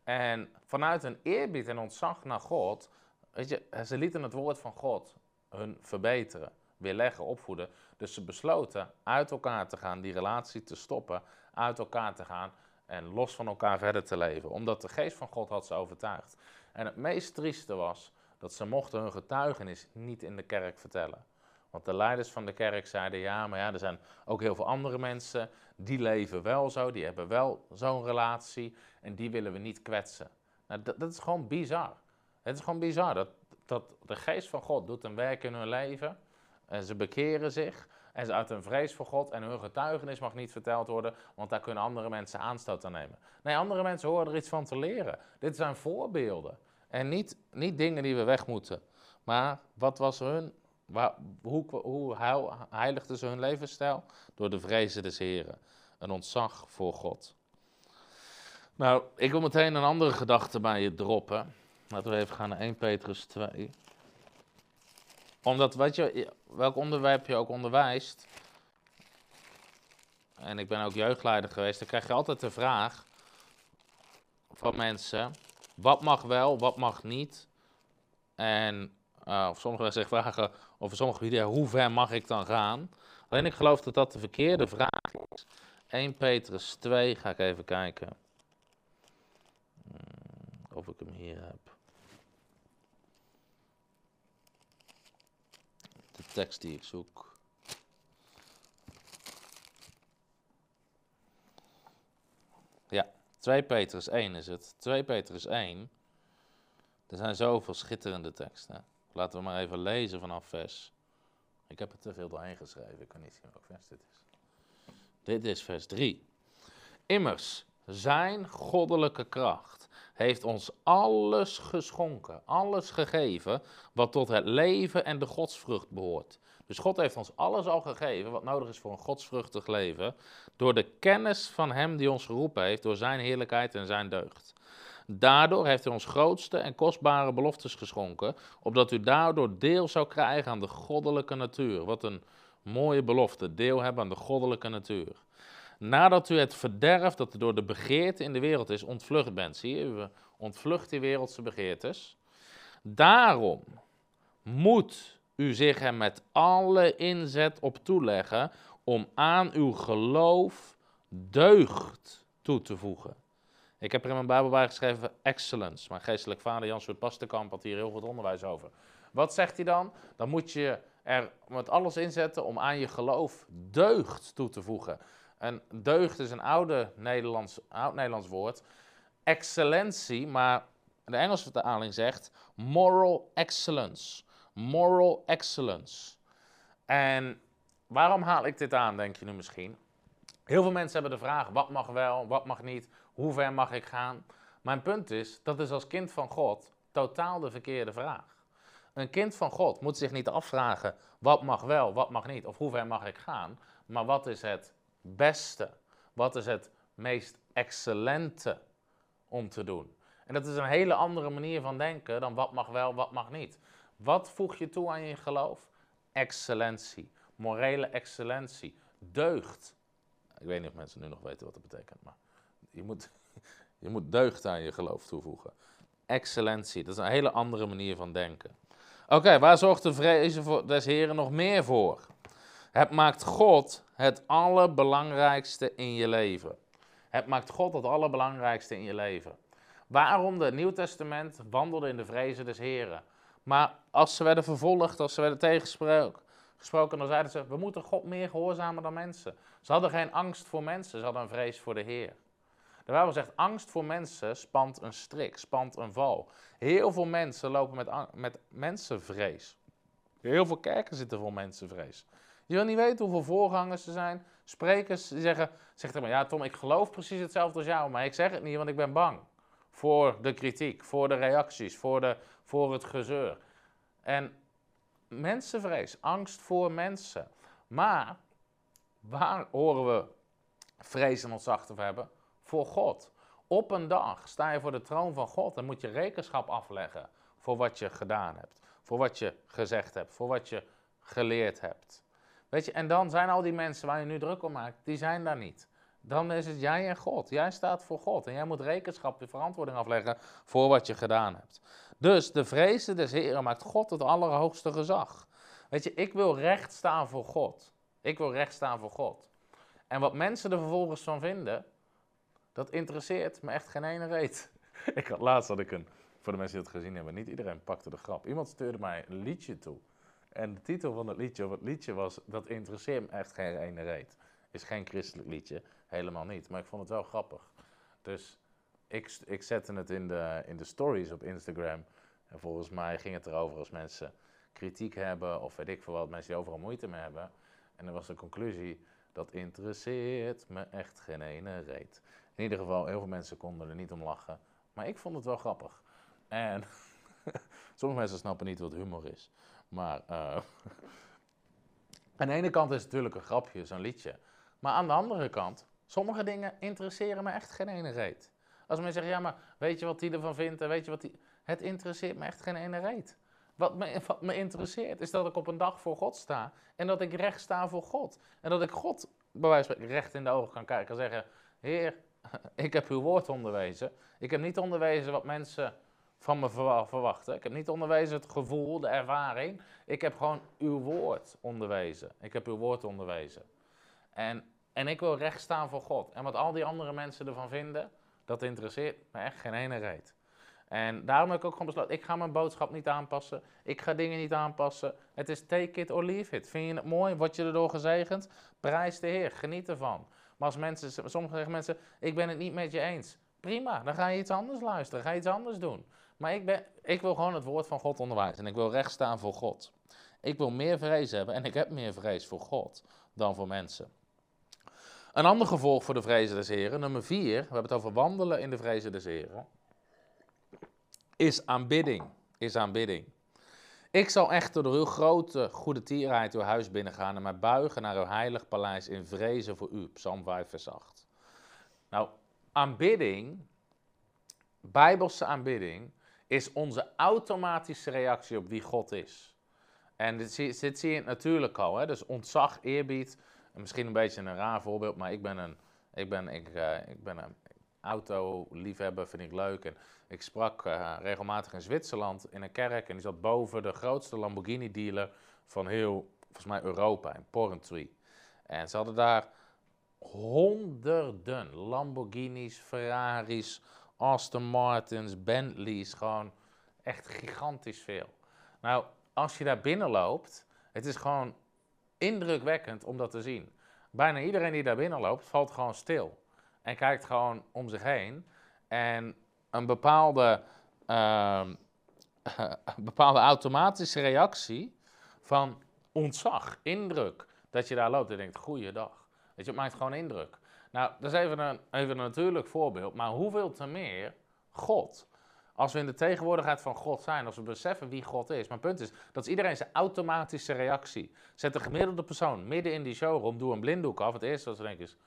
En vanuit een eerbied en ontzag naar God, weet je, ze lieten het woord van God hun verbeteren, weerleggen, opvoeden. Dus ze besloten uit elkaar te gaan, die relatie te stoppen, uit elkaar te gaan en los van elkaar verder te leven. Omdat de geest van God had ze overtuigd. En het meest trieste was dat ze mochten hun getuigenis niet in de kerk vertellen. Want de leiders van de kerk zeiden, ja, maar ja, er zijn ook heel veel andere mensen, die leven wel zo, die hebben wel zo'n relatie en die willen we niet kwetsen. Nou, dat, dat, is gewoon bizar. Het is gewoon bizar dat, dat de geest van God doet een werk in hun leven en ze bekeren zich en ze uit een vrees voor God en hun getuigenis mag niet verteld worden, want daar kunnen andere mensen aanstoot aan nemen. Nee, andere mensen horen er iets van te leren. Dit zijn voorbeelden en niet, niet dingen die we weg moeten. Maar wat was hun hoe, hoe heiligden ze hun levensstijl? Door de vrezen des Heren. Een ontzag voor God. Nou, ik wil meteen een andere gedachte bij je droppen. Laten we even gaan naar 1 Petrus 2. Omdat, wat je, welk onderwerp je ook onderwijst, en ik ben ook jeugdleider geweest, dan krijg je altijd de vraag van mensen, wat mag wel, wat mag niet? En uh, of sommigen zich vragen over sommige video's, hoe ver mag ik dan gaan? Alleen ik geloof dat dat de verkeerde vraag is. 1 Petrus 2, ga ik even kijken. Hmm, of ik hem hier heb. De tekst die ik zoek. Ja, 2 Petrus 1 is het. 2 Petrus 1. Er zijn zoveel schitterende teksten. Laten we maar even lezen vanaf vers. Ik heb er te veel doorheen geschreven. Ik kan niet zien welk vers dit is. Dit is vers 3. Immers, zijn goddelijke kracht heeft ons alles geschonken, alles gegeven wat tot het leven en de godsvrucht behoort. Dus God heeft ons alles al gegeven wat nodig is voor een godsvruchtig leven, door de kennis van Hem die ons geroepen heeft, door Zijn heerlijkheid en Zijn deugd. Daardoor heeft hij ons grootste en kostbare beloftes geschonken, opdat u daardoor deel zou krijgen aan de goddelijke natuur. Wat een mooie belofte, deel hebben aan de goddelijke natuur. Nadat u het verderf dat door de begeerte in de wereld is ontvlucht bent. Zie je, u ontvlucht die wereldse begeertes. Daarom moet u zich er met alle inzet op toeleggen om aan uw geloof deugd toe te voegen. Ik heb er in mijn Bijbel bij geschreven excellence. Mijn geestelijk vader Jan Pastekamp had hier heel goed onderwijs over. Wat zegt hij dan? Dan moet je er met alles inzetten om aan je geloof deugd toe te voegen. En deugd is een oude Nederlands, oud-Nederlands woord. Excellentie, maar de Engelse vertaling zegt moral excellence. Moral excellence. En waarom haal ik dit aan, denk je nu misschien? Heel veel mensen hebben de vraag: wat mag wel, wat mag niet? Hoe ver mag ik gaan? Mijn punt is, dat is als kind van God totaal de verkeerde vraag. Een kind van God moet zich niet afvragen, wat mag wel, wat mag niet, of hoe ver mag ik gaan, maar wat is het beste? Wat is het meest excellente om te doen? En dat is een hele andere manier van denken dan wat mag wel, wat mag niet. Wat voeg je toe aan je geloof? Excellentie, morele excellentie, deugd. Ik weet niet of mensen nu nog weten wat dat betekent, maar je moet, je moet deugd aan je geloof toevoegen. Excellentie, dat is een hele andere manier van denken. Oké, waar zorgt de vrezen voor, des Heren nog meer voor? Het maakt God het allerbelangrijkste in je leven. Het maakt God het allerbelangrijkste in je leven. Waarom de Nieuw Testament wandelde in de vrezen des Heren. Maar als ze werden vervolgd, als ze werden tegengesproken, dan zeiden ze: We moeten God meer gehoorzamen dan mensen. Ze hadden geen angst voor mensen, ze hadden een vrees voor de Heer. De Bijbel zegt, angst voor mensen spant een strik, spant een val. Heel veel mensen lopen met, met mensenvrees. Heel veel kerken zitten vol mensenvrees. Je wil niet weten hoeveel voorgangers er zijn. Sprekers die zeggen, maar, ja Tom, ik geloof precies hetzelfde als jou, maar ik zeg het niet, want ik ben bang. Voor de kritiek, voor de reacties, voor, de, voor het gezeur. En mensenvrees, angst voor mensen. Maar waar horen we vrees en ontzag te hebben? Voor God. Op een dag sta je voor de troon van God en moet je rekenschap afleggen voor wat je gedaan hebt, voor wat je gezegd hebt, voor wat je geleerd hebt. Weet je, en dan zijn al die mensen waar je nu druk om maakt, die zijn daar niet. Dan is het jij en God. Jij staat voor God en jij moet rekenschap, de verantwoording afleggen voor wat je gedaan hebt. Dus de vrezen des Heren maakt God het allerhoogste gezag. Weet je, ik wil recht staan voor God. Ik wil recht staan voor God. En wat mensen er vervolgens van vinden, dat interesseert me echt geen ene reet. ik had, laatst had ik een, voor de mensen die het gezien hebben, niet iedereen pakte de grap. Iemand stuurde mij een liedje toe. En de titel van het liedje, of het liedje was, dat interesseert me echt geen ene reet. Is geen christelijk liedje, helemaal niet. Maar ik vond het wel grappig. Dus ik, ik zette het in de, in de stories op Instagram. En volgens mij ging het erover als mensen kritiek hebben, of weet ik veel wat, mensen die overal moeite mee hebben. En dan was de conclusie, dat interesseert me echt geen ene reet. In ieder geval, heel veel mensen konden er niet om lachen. Maar ik vond het wel grappig. En Sommige mensen snappen niet wat humor is. Maar uh, aan de ene kant is het natuurlijk een grapje, zo'n liedje. Maar aan de andere kant, sommige dingen interesseren me echt geen ene reet. Als mensen zeggen, ja, maar weet je wat die ervan vindt weet je wat die... Het interesseert me echt geen ene reet. Wat me, wat me interesseert is dat ik op een dag voor God sta en dat ik recht sta voor God. En dat ik God bij wijze van recht in de ogen kan kijken en zeggen, Heer, ik heb uw woord onderwezen. Ik heb niet onderwezen wat mensen van me verwachten. Ik heb niet onderwezen het gevoel, de ervaring. Ik heb gewoon uw woord onderwezen. Ik heb uw woord onderwezen. En, en ik wil recht staan voor God. En wat al die andere mensen ervan vinden, dat interesseert me echt geen ene reet. En daarom heb ik ook gewoon besloten, ik ga mijn boodschap niet aanpassen. Ik ga dingen niet aanpassen. Het is take it or leave it. Vind je het mooi? Word je erdoor gezegend? Prijs de Heer, geniet ervan. Maar als mensen, sommige zeggen mensen, ik ben het niet met je eens. Prima, dan ga je iets anders luisteren, ga je iets anders doen. Maar ik, ben, ik wil gewoon het woord van God onderwijzen en ik wil recht staan voor God. Ik wil meer vrees hebben en ik heb meer vrees voor God dan voor mensen. Een ander gevolg voor de vrezen des Heren, nummer vier, we hebben het over wandelen in de vrezen des Heren, is aanbidding. Is aanbidding. Ik zal echter door uw grote goede tierheid uw huis binnengaan en mij buigen naar uw heilig paleis in vrezen voor u. Psalm 5, vers 8. Nou, aanbidding, bijbelse aanbidding, is onze automatische reactie op wie God is. En dit zie, je natuurlijk al, hè? dus ontzag, eerbied. Misschien een beetje een raar voorbeeld, maar ik ben een, ik ben, ik, uh, ik ben een autoliefhebber, vind ik leuk. En ik sprak uh, regelmatig in Zwitserland in een kerk en die zat boven de grootste Lamborghini-dealer van heel, volgens mij Europa, in Porrentruy. En ze hadden daar honderden Lamborghinis, Ferraris, Aston Martins, Bentleys, gewoon echt gigantisch veel. Nou, als je daar binnen loopt, het is gewoon indrukwekkend om dat te zien. Bijna iedereen die daar binnen loopt, valt gewoon stil. En kijkt gewoon om zich heen. En een bepaalde, uh, een bepaalde automatische reactie van ontzag, indruk. Dat je daar loopt en denkt, goeiedag. Weet je, het maakt gewoon indruk. Nou, dat is even een, even een natuurlijk voorbeeld. Maar hoeveel te meer God? Als we in de tegenwoordigheid van God zijn, als we beseffen wie God is. Het punt is, dat is iedereen zijn automatische reactie. Zet de gemiddelde persoon midden in die showroom, doe een blinddoek af. Het eerste wat ze denken is,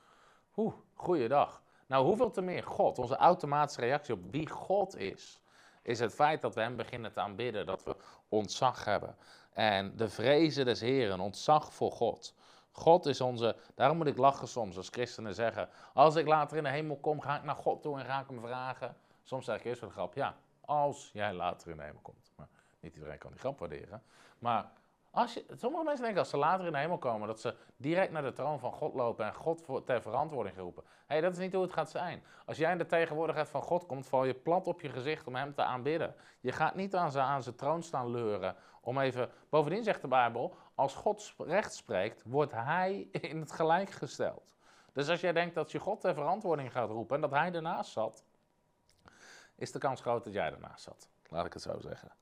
oeh, goeiedag. Nou, hoeveel te meer God, onze automatische reactie op wie God is, is het feit dat we Hem beginnen te aanbidden, dat we ontzag hebben. En de vrezen des Heren, ontzag voor God. God is onze, daarom moet ik lachen soms als christenen zeggen, als ik later in de hemel kom, ga ik naar God toe en ga ik hem vragen. Soms zeg ik eerst de grap, ja, als jij later in de hemel komt. Maar niet iedereen kan die grap waarderen. Maar als sommige mensen denken als ze later in de hemel komen, dat ze direct naar de troon van God lopen en God ter verantwoording geroepen. Hé, hey, dat is niet hoe het gaat zijn. Als jij in de tegenwoordigheid van God komt, val je plat op je gezicht om hem te aanbidden. Je gaat niet aan zijn, zijn troon staan leuren om even... Bovendien zegt de Bijbel, als God recht spreekt, wordt hij in het gelijk gesteld. Dus als jij denkt dat je God ter verantwoording gaat roepen en dat hij ernaast zat, is de kans groot dat jij ernaast zat. Laat ik het zo zeggen.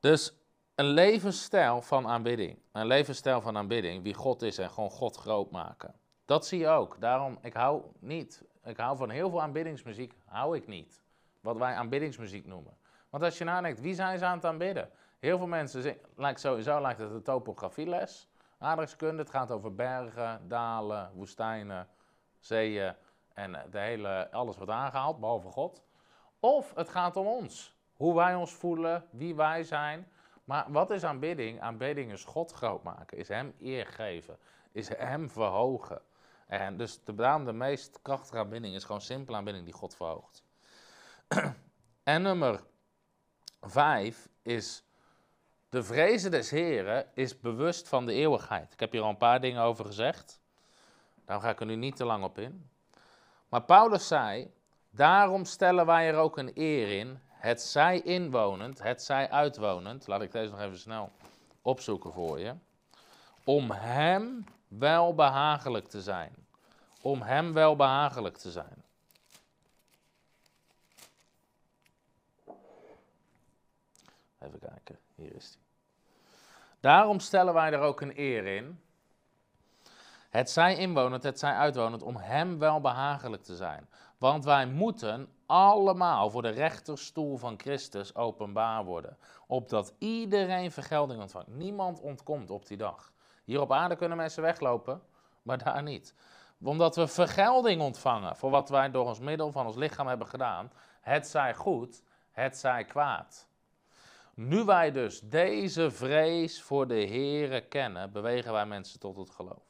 Dus een levensstijl van aanbidding. Een levensstijl van aanbidding, wie God is en gewoon God groot maken. Dat zie je ook. Daarom, ik hou niet, ik hou van heel veel aanbiddingsmuziek, hou ik niet. Wat wij aanbiddingsmuziek noemen. Want als je nadenkt, wie zijn ze aan het aanbidden? Heel veel mensen, lijkt sowieso lijkt het een topografieles. Aardrijkskunde, het gaat over bergen, dalen, woestijnen, zeeën en de hele, alles wordt aangehaald, behalve God. Of het gaat om ons. Hoe wij ons voelen, wie wij zijn. Maar wat is aanbidding? Aanbidding is God groot maken, is Hem eer geven, is Hem verhogen. En dus de, de meest krachtige aanbidding is gewoon simpele aanbidding die God verhoogt. en nummer vijf is, de vrezen des Heren is bewust van de eeuwigheid. Ik heb hier al een paar dingen over gezegd. Daar ga ik er nu niet te lang op in. Maar Paulus zei, daarom stellen wij er ook een eer in, het zij inwonend, het zij uitwonend. Laat ik deze nog even snel opzoeken voor je. Om hem wel behagelijk te zijn. Om hem wel behagelijk te zijn. Even kijken, hier is hij. Daarom stellen wij er ook een eer in. Het zij inwonend, het zij uitwonend, om hem wel behagelijk te zijn. Want wij moeten allemaal voor de rechterstoel van Christus openbaar worden. Opdat iedereen vergelding ontvangt. Niemand ontkomt op die dag. Hier op aarde kunnen mensen weglopen, maar daar niet. Omdat we vergelding ontvangen voor wat wij door ons middel van ons lichaam hebben gedaan. Het zij goed, het zij kwaad. Nu wij dus deze vrees voor de Here kennen, bewegen wij mensen tot het geloof.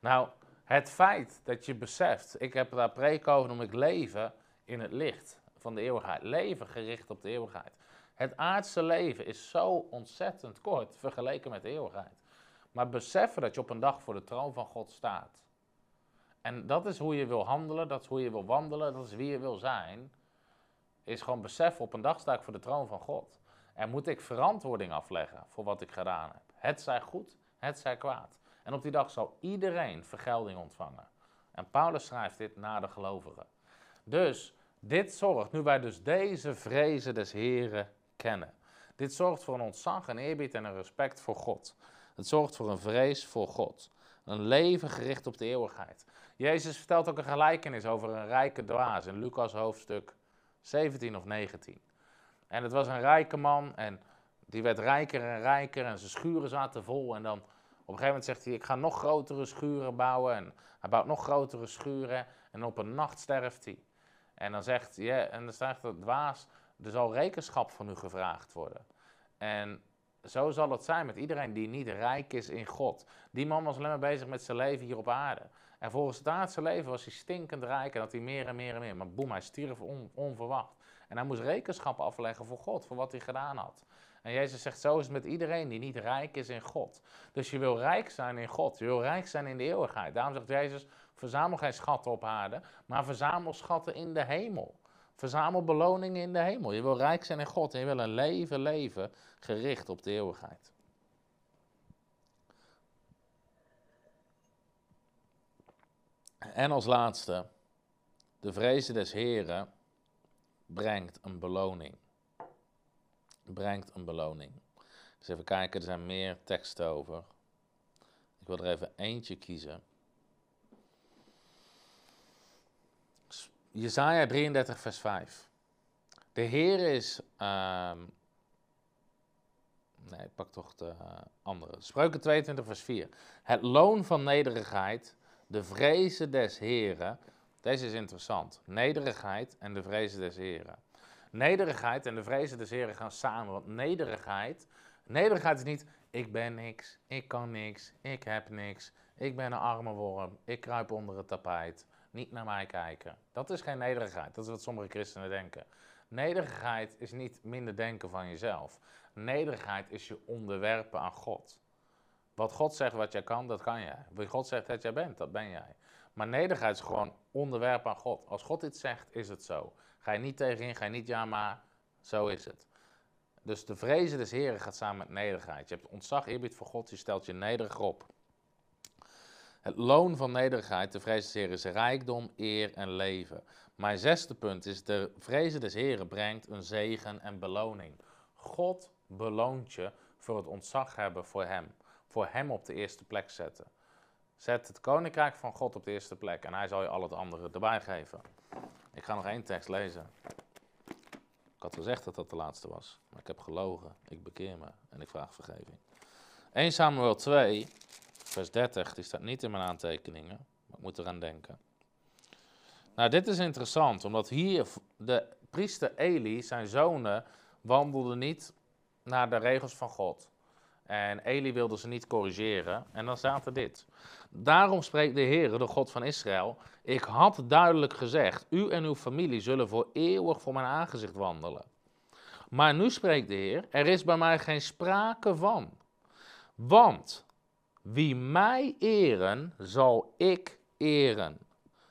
Nou, het feit dat je beseft, ik heb daar preek over, om ik leven in het licht van de eeuwigheid. Leven gericht op de eeuwigheid. Het aardse leven is zo ontzettend kort vergeleken met de eeuwigheid. Maar beseffen dat je op een dag voor de troon van God staat. En dat is hoe je wil handelen, dat is hoe je wil wandelen, dat is wie je wil zijn. Is gewoon beseffen, op een dag sta ik voor de troon van God. En moet ik verantwoording afleggen voor wat ik gedaan heb. Het zij goed, het zij kwaad. En op die dag zal iedereen vergelding ontvangen. En Paulus schrijft dit naar de gelovigen. Dus dit zorgt, nu wij dus deze vrezen des Heren kennen. Dit zorgt voor een ontzag, een eerbied en een respect voor God. Het zorgt voor een vrees voor God. Een leven gericht op de eeuwigheid. Jezus vertelt ook een gelijkenis over een rijke dwaas in Lucas hoofdstuk 17 of 19. En het was een rijke man en die werd rijker en rijker en zijn schuren zaten vol. En dan een gegeven moment zegt hij, ik ga nog grotere schuren bouwen. En hij bouwt nog grotere schuren en op een nacht sterft hij. En dan zegt hij, en dan zegt het dwaas, er zal rekenschap van u gevraagd worden. En zo zal het zijn met iedereen die niet rijk is in God. Die man was alleen maar bezig met zijn leven hier op aarde. En volgens het aardse leven was hij stinkend rijk en had hij meer en meer en meer. Maar boem, hij stierf onverwacht. En hij moest rekenschap afleggen voor God, voor wat hij gedaan had. En Jezus zegt, zo is het met iedereen die niet rijk is in God. Dus je wil rijk zijn in God, je wil rijk zijn in de eeuwigheid. Daarom zegt Jezus, verzamel geen schatten op aarde, maar verzamel schatten in de hemel. Verzamel beloningen in de hemel. Je wil rijk zijn in God en je wil een leven leven gericht op de eeuwigheid. En als laatste, de vrezen des Heren brengt een beloning. Brengt een beloning. Dus even kijken, er zijn meer teksten over. Ik wil er even eentje kiezen. Jezaja 33, vers 5. De Heer is. Uh, nee, ik pak toch de andere. Spreuken 22, vers 4. Het loon van nederigheid, de vrezen des Heren deze is interessant. Nederigheid en de vrezen des Heren. Nederigheid en de vrezen des Heren gaan samen. Want nederigheid, nederigheid is niet ik ben niks, ik kan niks, ik heb niks, ik ben een arme worm, ik kruip onder het tapijt. Niet naar mij kijken. Dat is geen nederigheid. Dat is wat sommige christenen denken. Nederigheid is niet minder denken van jezelf. Nederigheid is je onderwerpen aan God. Wat God zegt wat jij kan, dat kan jij. Wat God zegt dat jij bent, dat ben jij. Maar nederigheid is gewoon onderwerp aan God. Als God iets zegt, is het zo. Ga je niet tegenin, ga je niet ja, maar zo is het. Dus de vrezen des Heren gaat samen met nederigheid. Je hebt ontzag, eerbied voor God, je stelt je nederig op. Het loon van nederigheid, de vrezen des Heren, is rijkdom, eer en leven. Mijn zesde punt is, de vrezen des Heren brengt een zegen en beloning. God beloont je voor het ontzag hebben voor Hem. Voor Hem op de eerste plek zetten. Zet het koninkrijk van God op de eerste plek en hij zal je al het andere erbij geven. Ik ga nog één tekst lezen. Ik had gezegd dat dat de laatste was, maar ik heb gelogen. Ik bekeer me en ik vraag vergeving. 1 Samuel 2, vers 30, die staat niet in mijn aantekeningen, maar ik moet eraan denken. Nou, dit is interessant, omdat hier de priester Eli, zijn zonen, wandelde niet naar de regels van God. En Eli wilde ze niet corrigeren. En dan staat er dit. Daarom spreekt de Heer, de God van Israël. Ik had duidelijk gezegd: U en uw familie zullen voor eeuwig voor mijn aangezicht wandelen. Maar nu spreekt de Heer: Er is bij mij geen sprake van. Want wie mij eren, zal ik eren.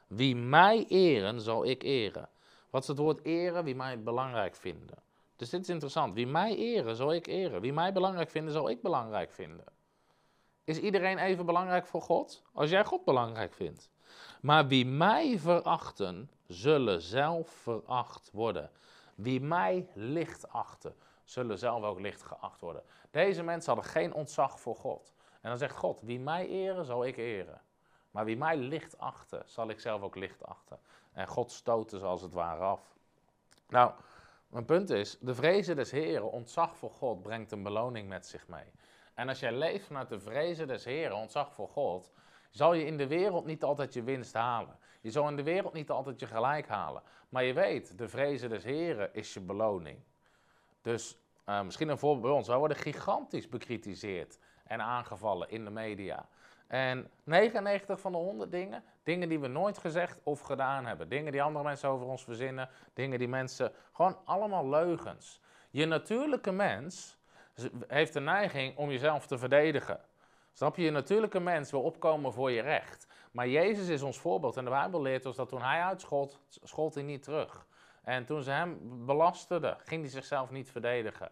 Wie mij eren, zal ik eren. Wat is het woord eren? Wie mij belangrijk vinden. Dus dit is interessant. Wie mij eren, zal ik eren. Wie mij belangrijk vinden, zal ik belangrijk vinden. Is iedereen even belangrijk voor God? Als jij God belangrijk vindt. Maar wie mij verachten, zullen zelf veracht worden. Wie mij licht achten, zullen zelf ook licht geacht worden. Deze mensen hadden geen ontzag voor God. En dan zegt God, wie mij eren, zal ik eren. Maar wie mij licht achten, zal ik zelf ook licht achten. En God stoten ze als het ware af. Nou, mijn punt is, de vrezen des Heren, ontzag voor God, brengt een beloning met zich mee. En als jij leeft vanuit de vrezen des Heren, ontzag voor God, zal je in de wereld niet altijd je winst halen. Je zal in de wereld niet altijd je gelijk halen. Maar je weet, de vrezen des Heren is je beloning. Dus uh, misschien een voorbeeld bij ons. Wij worden gigantisch bekritiseerd en aangevallen in de media. En 99 van de 100 dingen, dingen die we nooit gezegd of gedaan hebben. Dingen die andere mensen over ons verzinnen. Dingen die mensen, gewoon allemaal leugens. Je natuurlijke mens heeft de neiging om jezelf te verdedigen. Snap je? Je natuurlijke mens wil opkomen voor je recht. Maar Jezus is ons voorbeeld en de Bijbel leert ons dat toen hij uitschold, schold hij niet terug. En toen ze hem belasterden, ging hij zichzelf niet verdedigen.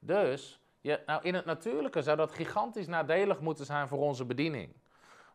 Dus, je, nou in het natuurlijke zou dat gigantisch nadelig moeten zijn voor onze bediening.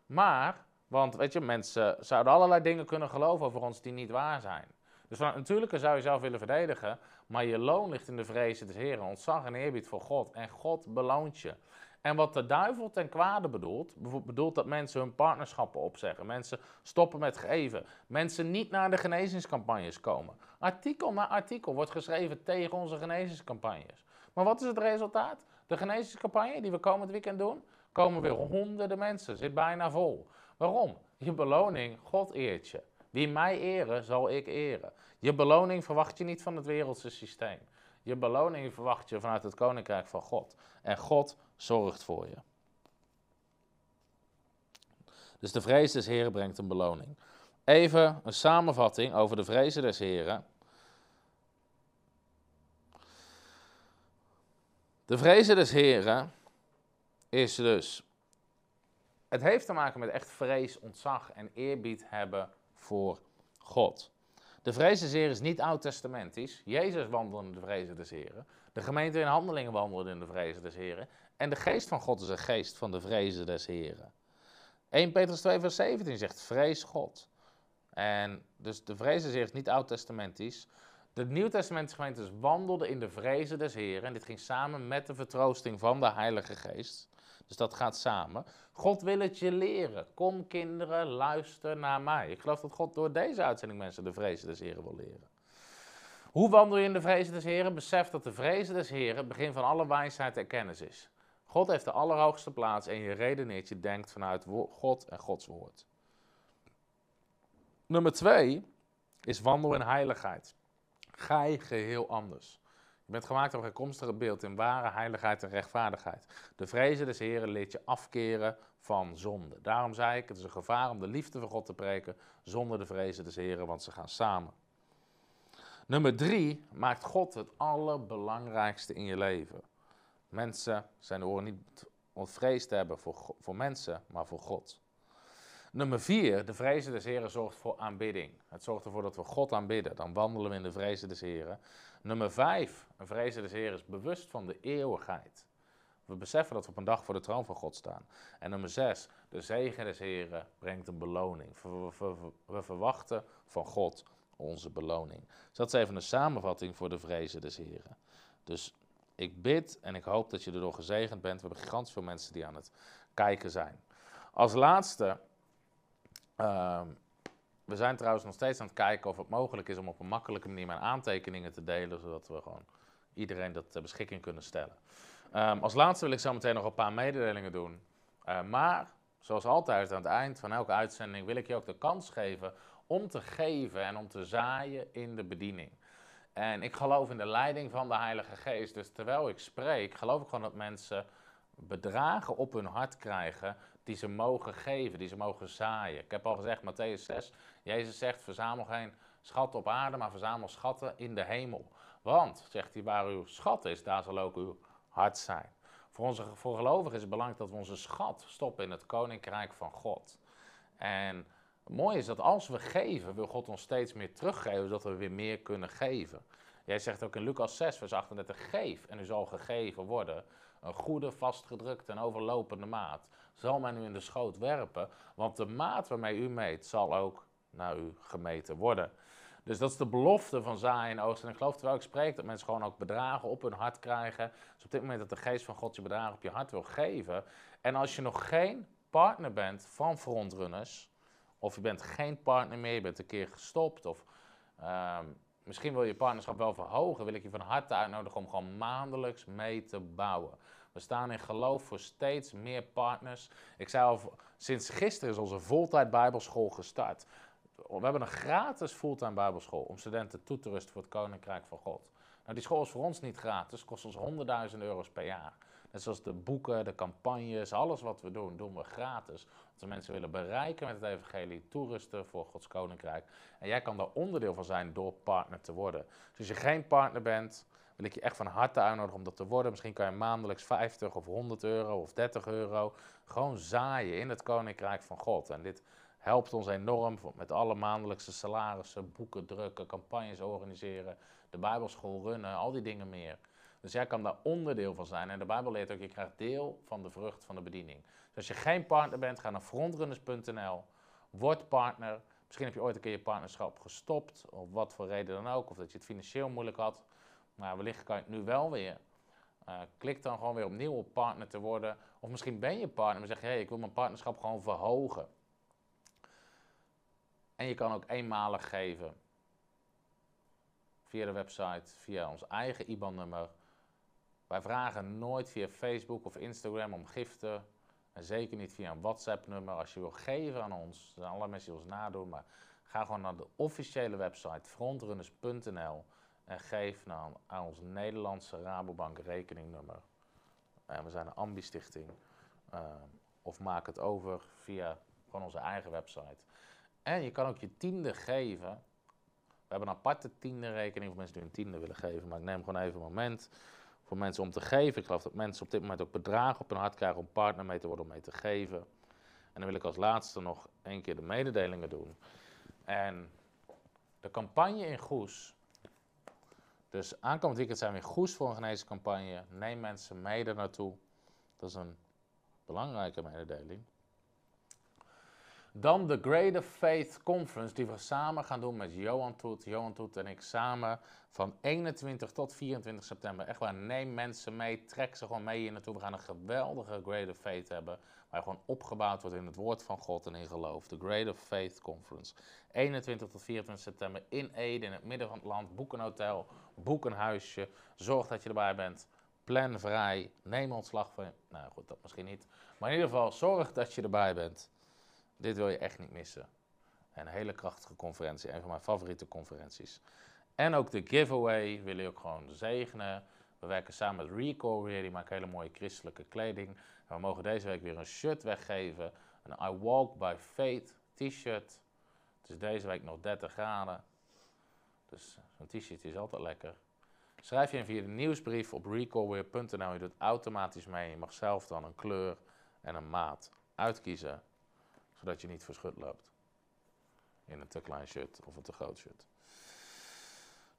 Maar, want weet je, mensen zouden allerlei dingen kunnen geloven over ons die niet waar zijn. Dus natuurlijke zou je zelf willen verdedigen, maar je loon ligt in de vrezen des Heren, ontzag en eerbied voor God. En God beloont je. En wat de duivel ten kwade bedoelt, bedoelt dat mensen hun partnerschappen opzeggen, mensen stoppen met geven, mensen niet naar de genezingscampagnes komen. Artikel na artikel wordt geschreven tegen onze genezingscampagnes. Maar wat is het resultaat? De genezingscampagne die we komend weekend doen, komen weer honderden mensen, zit bijna vol. Waarom? Je beloning, God eert je. Wie mij eren, zal ik eren. Je beloning verwacht je niet van het wereldse systeem. Je beloning verwacht je vanuit het koninkrijk van God. En God zorgt voor je. Dus de vrees des Heren brengt een beloning. Even een samenvatting over de vrezen des Heren. De vrezen des Heren is dus. Het heeft te maken met echt vrees, ontzag en eerbied hebben voor God. De vrees des Heren is niet oud-testamentisch. Jezus wandelde in de vrezen des Heren. De gemeente in handelingen wandelde in de vrezen des Heren. En de geest van God is een geest van de vrezen des Heren. 1 Petrus 2 vers 17 zegt, vrees God. En dus de vrees des is niet oud-testamentisch. De Nieuw-testamentische gemeentes wandelden in de vrezen des Heren. En dit ging samen met de vertroosting van de Heilige Geest. Dus dat gaat samen. God wil het je leren. Kom kinderen, luister naar mij. Ik geloof dat God door deze uitzending mensen de vrezen des Heren wil leren. Hoe wandel je in de vrezen des Heren? Besef dat de vrezen des Heren het begin van alle wijsheid en kennis is. God heeft de allerhoogste plaats en je redeneert, je denkt vanuit God en Gods woord. Nummer twee is wandel in heiligheid. Gij geheel anders. Je bent gemaakt op een komstige beeld in ware heiligheid en rechtvaardigheid. De vrezen des Heren leert je afkeren van zonde. Daarom zei ik, het is een gevaar om de liefde van God te preken zonder de vrezen des Heren, want ze gaan samen. Nummer drie maakt God het allerbelangrijkste in je leven. Mensen zijn horen niet om vrees te hebben voor, voor mensen, maar voor God. Nummer vier, de vrezen des Heren zorgt voor aanbidding. Het zorgt ervoor dat we God aanbidden. Dan wandelen we in de vrezen des Heren. Nummer vijf, een vrezen des Heren is bewust van de eeuwigheid. We beseffen dat we op een dag voor de troon van God staan. En nummer zes, de zegen des Heren brengt een beloning. We, verwachten van God onze beloning. Dus dat is even een samenvatting voor de vrezen des Heren. Dus ik bid en ik hoop dat je erdoor gezegend bent. We hebben gigantisch veel mensen die aan het kijken zijn. Als laatste, ehm, we zijn trouwens nog steeds aan het kijken of het mogelijk is om op een makkelijke manier mijn aantekeningen te delen, zodat we gewoon iedereen dat ter beschikking kunnen stellen. Ehm, als laatste wil ik zo meteen nog een paar mededelingen doen. Uh, maar, zoals altijd aan het eind van elke uitzending, wil ik je ook de kans geven om te geven en om te zaaien in de bediening. En ik geloof in de leiding van de Heilige Geest. Dus terwijl ik spreek, geloof ik gewoon dat mensen bedragen op hun hart krijgen die ze mogen geven, die ze mogen zaaien. Ik heb al gezegd, Matthäus 6, Jezus zegt, verzamel geen schatten op aarde, maar verzamel schatten in de hemel. Want, zegt hij, waar uw schat is, daar zal ook uw hart zijn. Voor, onze, voor gelovigen is het belangrijk dat we onze schat stoppen in het koninkrijk van God. En het mooie is dat als we geven, wil God ons steeds meer teruggeven, zodat we weer meer kunnen geven. Jij zegt ook in Lucas 6, vers 38, geef en u zal gegeven worden. Een goede, vastgedrukte en overlopende maat zal men u in de schoot werpen, want de maat waarmee u meet zal ook naar u gemeten worden. Dus dat is de belofte van zaaien en oogsten. En ik geloof terwijl ik spreek dat mensen gewoon ook bedragen op hun hart krijgen. Dus op dit moment dat de geest van God je bedragen op je hart wil geven. En als je nog geen partner bent van frontrunners, of je bent geen partner meer, je bent een keer gestopt, of ehm, misschien wil je partnerschap wel verhogen, wil ik je van harte uitnodigen om gewoon maandelijks mee te bouwen. We staan in geloof voor steeds meer partners. Ik zei al, sinds gisteren is onze voltijd Bijbelschool gestart. We hebben een gratis fulltime Bijbelschool om studenten toe te rusten voor het Koninkrijk van God. Nou, die school is voor ons niet gratis, kost ons 100.000 euro's per jaar. Net zoals de boeken, de campagnes, alles wat we doen, doen we gratis. Als we mensen willen bereiken met het evangelie, toerusten voor Gods Koninkrijk. En jij kan daar onderdeel van zijn door partner te worden. Dus als je geen partner bent, wil ik je echt van harte uitnodigen om dat te worden. Misschien kan je maandelijks 50 of 100 euro of 30 euro gewoon zaaien in het Koninkrijk van God. En dit helpt ons enorm met alle maandelijkse salarissen, boeken drukken, campagnes organiseren, de Bijbelschool runnen, al die dingen meer. Dus jij kan daar onderdeel van zijn. En de Bijbel leert ook, je krijgt deel van de vrucht van de bediening. Dus als je geen partner bent, ga naar frontrunners.nl, word partner. Misschien heb je ooit een keer je partnerschap gestopt, of wat voor reden dan ook, of dat je het financieel moeilijk had. Maar wellicht kan je het nu wel weer. Uh, klik dan gewoon weer opnieuw op partner te worden. Of misschien ben je partner, maar zeg je, hey, ik wil mijn partnerschap gewoon verhogen. En je kan ook eenmalig geven. Via de website, via ons eigen IBAN-nummer. Wij vragen nooit via Facebook of Instagram om giften. En zeker niet via een WhatsApp-nummer. Als je wil geven aan ons, zijn allerlei mensen die ons nadoen. Maar ga gewoon naar de officiële website frontrunners.nl en geef naar, aan ons Nederlandse Rabobank rekeningnummer. En we zijn een ambi-stichting. Uh, of maak het over via gewoon onze eigen website. En je kan ook je tiende geven. We hebben een aparte tiende rekening voor mensen die een tiende willen geven. Maar ik neem gewoon even een moment voor mensen om te geven. Ik geloof dat mensen op dit moment ook bedragen op hun hart krijgen om partner mee te worden om mee te geven. En dan wil ik als laatste nog één keer de mededelingen doen. En de campagne in Goes. Dus aankomend weekend zijn we in Goes voor een geneescampagne. Neem mensen mee daar naartoe. Dat is een belangrijke mededeling. Dan de Greater Faith Conference, die we samen gaan doen met Johan Toet. Johan Toet en ik samen van 21 tot 24 september. Echt waar, neem mensen mee, trek ze gewoon mee hier naartoe. We gaan een geweldige Greater Faith hebben, waar gewoon opgebouwd wordt in het woord van God en in geloof. De Greater Faith Conference. 21 tot 24 september in Ede, in het midden van het land. Boek een hotel, boek een huisje. Zorg dat je erbij bent. Plan vrij. Neem ontslag van. Nou goed, dat misschien niet. Maar in ieder geval, zorg dat je erbij bent. Dit wil je echt niet missen. Een hele krachtige conferentie, een van mijn favoriete conferenties. En ook de giveaway wil je ook gewoon zegenen. We werken samen met Recall die maken hele mooie christelijke kleding. We mogen deze week weer een shirt weggeven. Een I Walk by Faith t-shirt. Het is deze week nog 30 graden. Dus zo'n t-shirt is altijd lekker. Schrijf je in via de nieuwsbrief op recallweer.nl. Je doet automatisch mee. Je mag zelf dan een kleur en een maat uitkiezen zodat je niet verschut loopt. In een te klein shirt of een te groot shirt.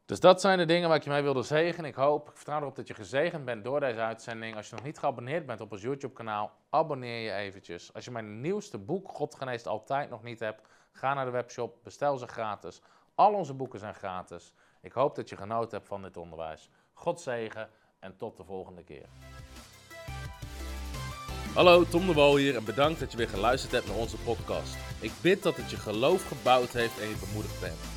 Dus dat zijn de dingen waar ik je mee wilde zegenen. Ik hoop, ik vertrouw erop dat je gezegend bent door deze uitzending. Als je nog niet geabonneerd bent op ons YouTube-kanaal, abonneer je eventjes. Als je mijn nieuwste boek, God geneest altijd, nog niet hebt, ga naar de webshop, bestel ze gratis. Al onze boeken zijn gratis. Ik hoop dat je genoten hebt van dit onderwijs. God zegen en tot de volgende keer. Hallo, Tom de Wol hier en bedankt dat je weer geluisterd hebt naar onze podcast. Ik bid dat het je geloof gebouwd heeft en je bemoedigd bent.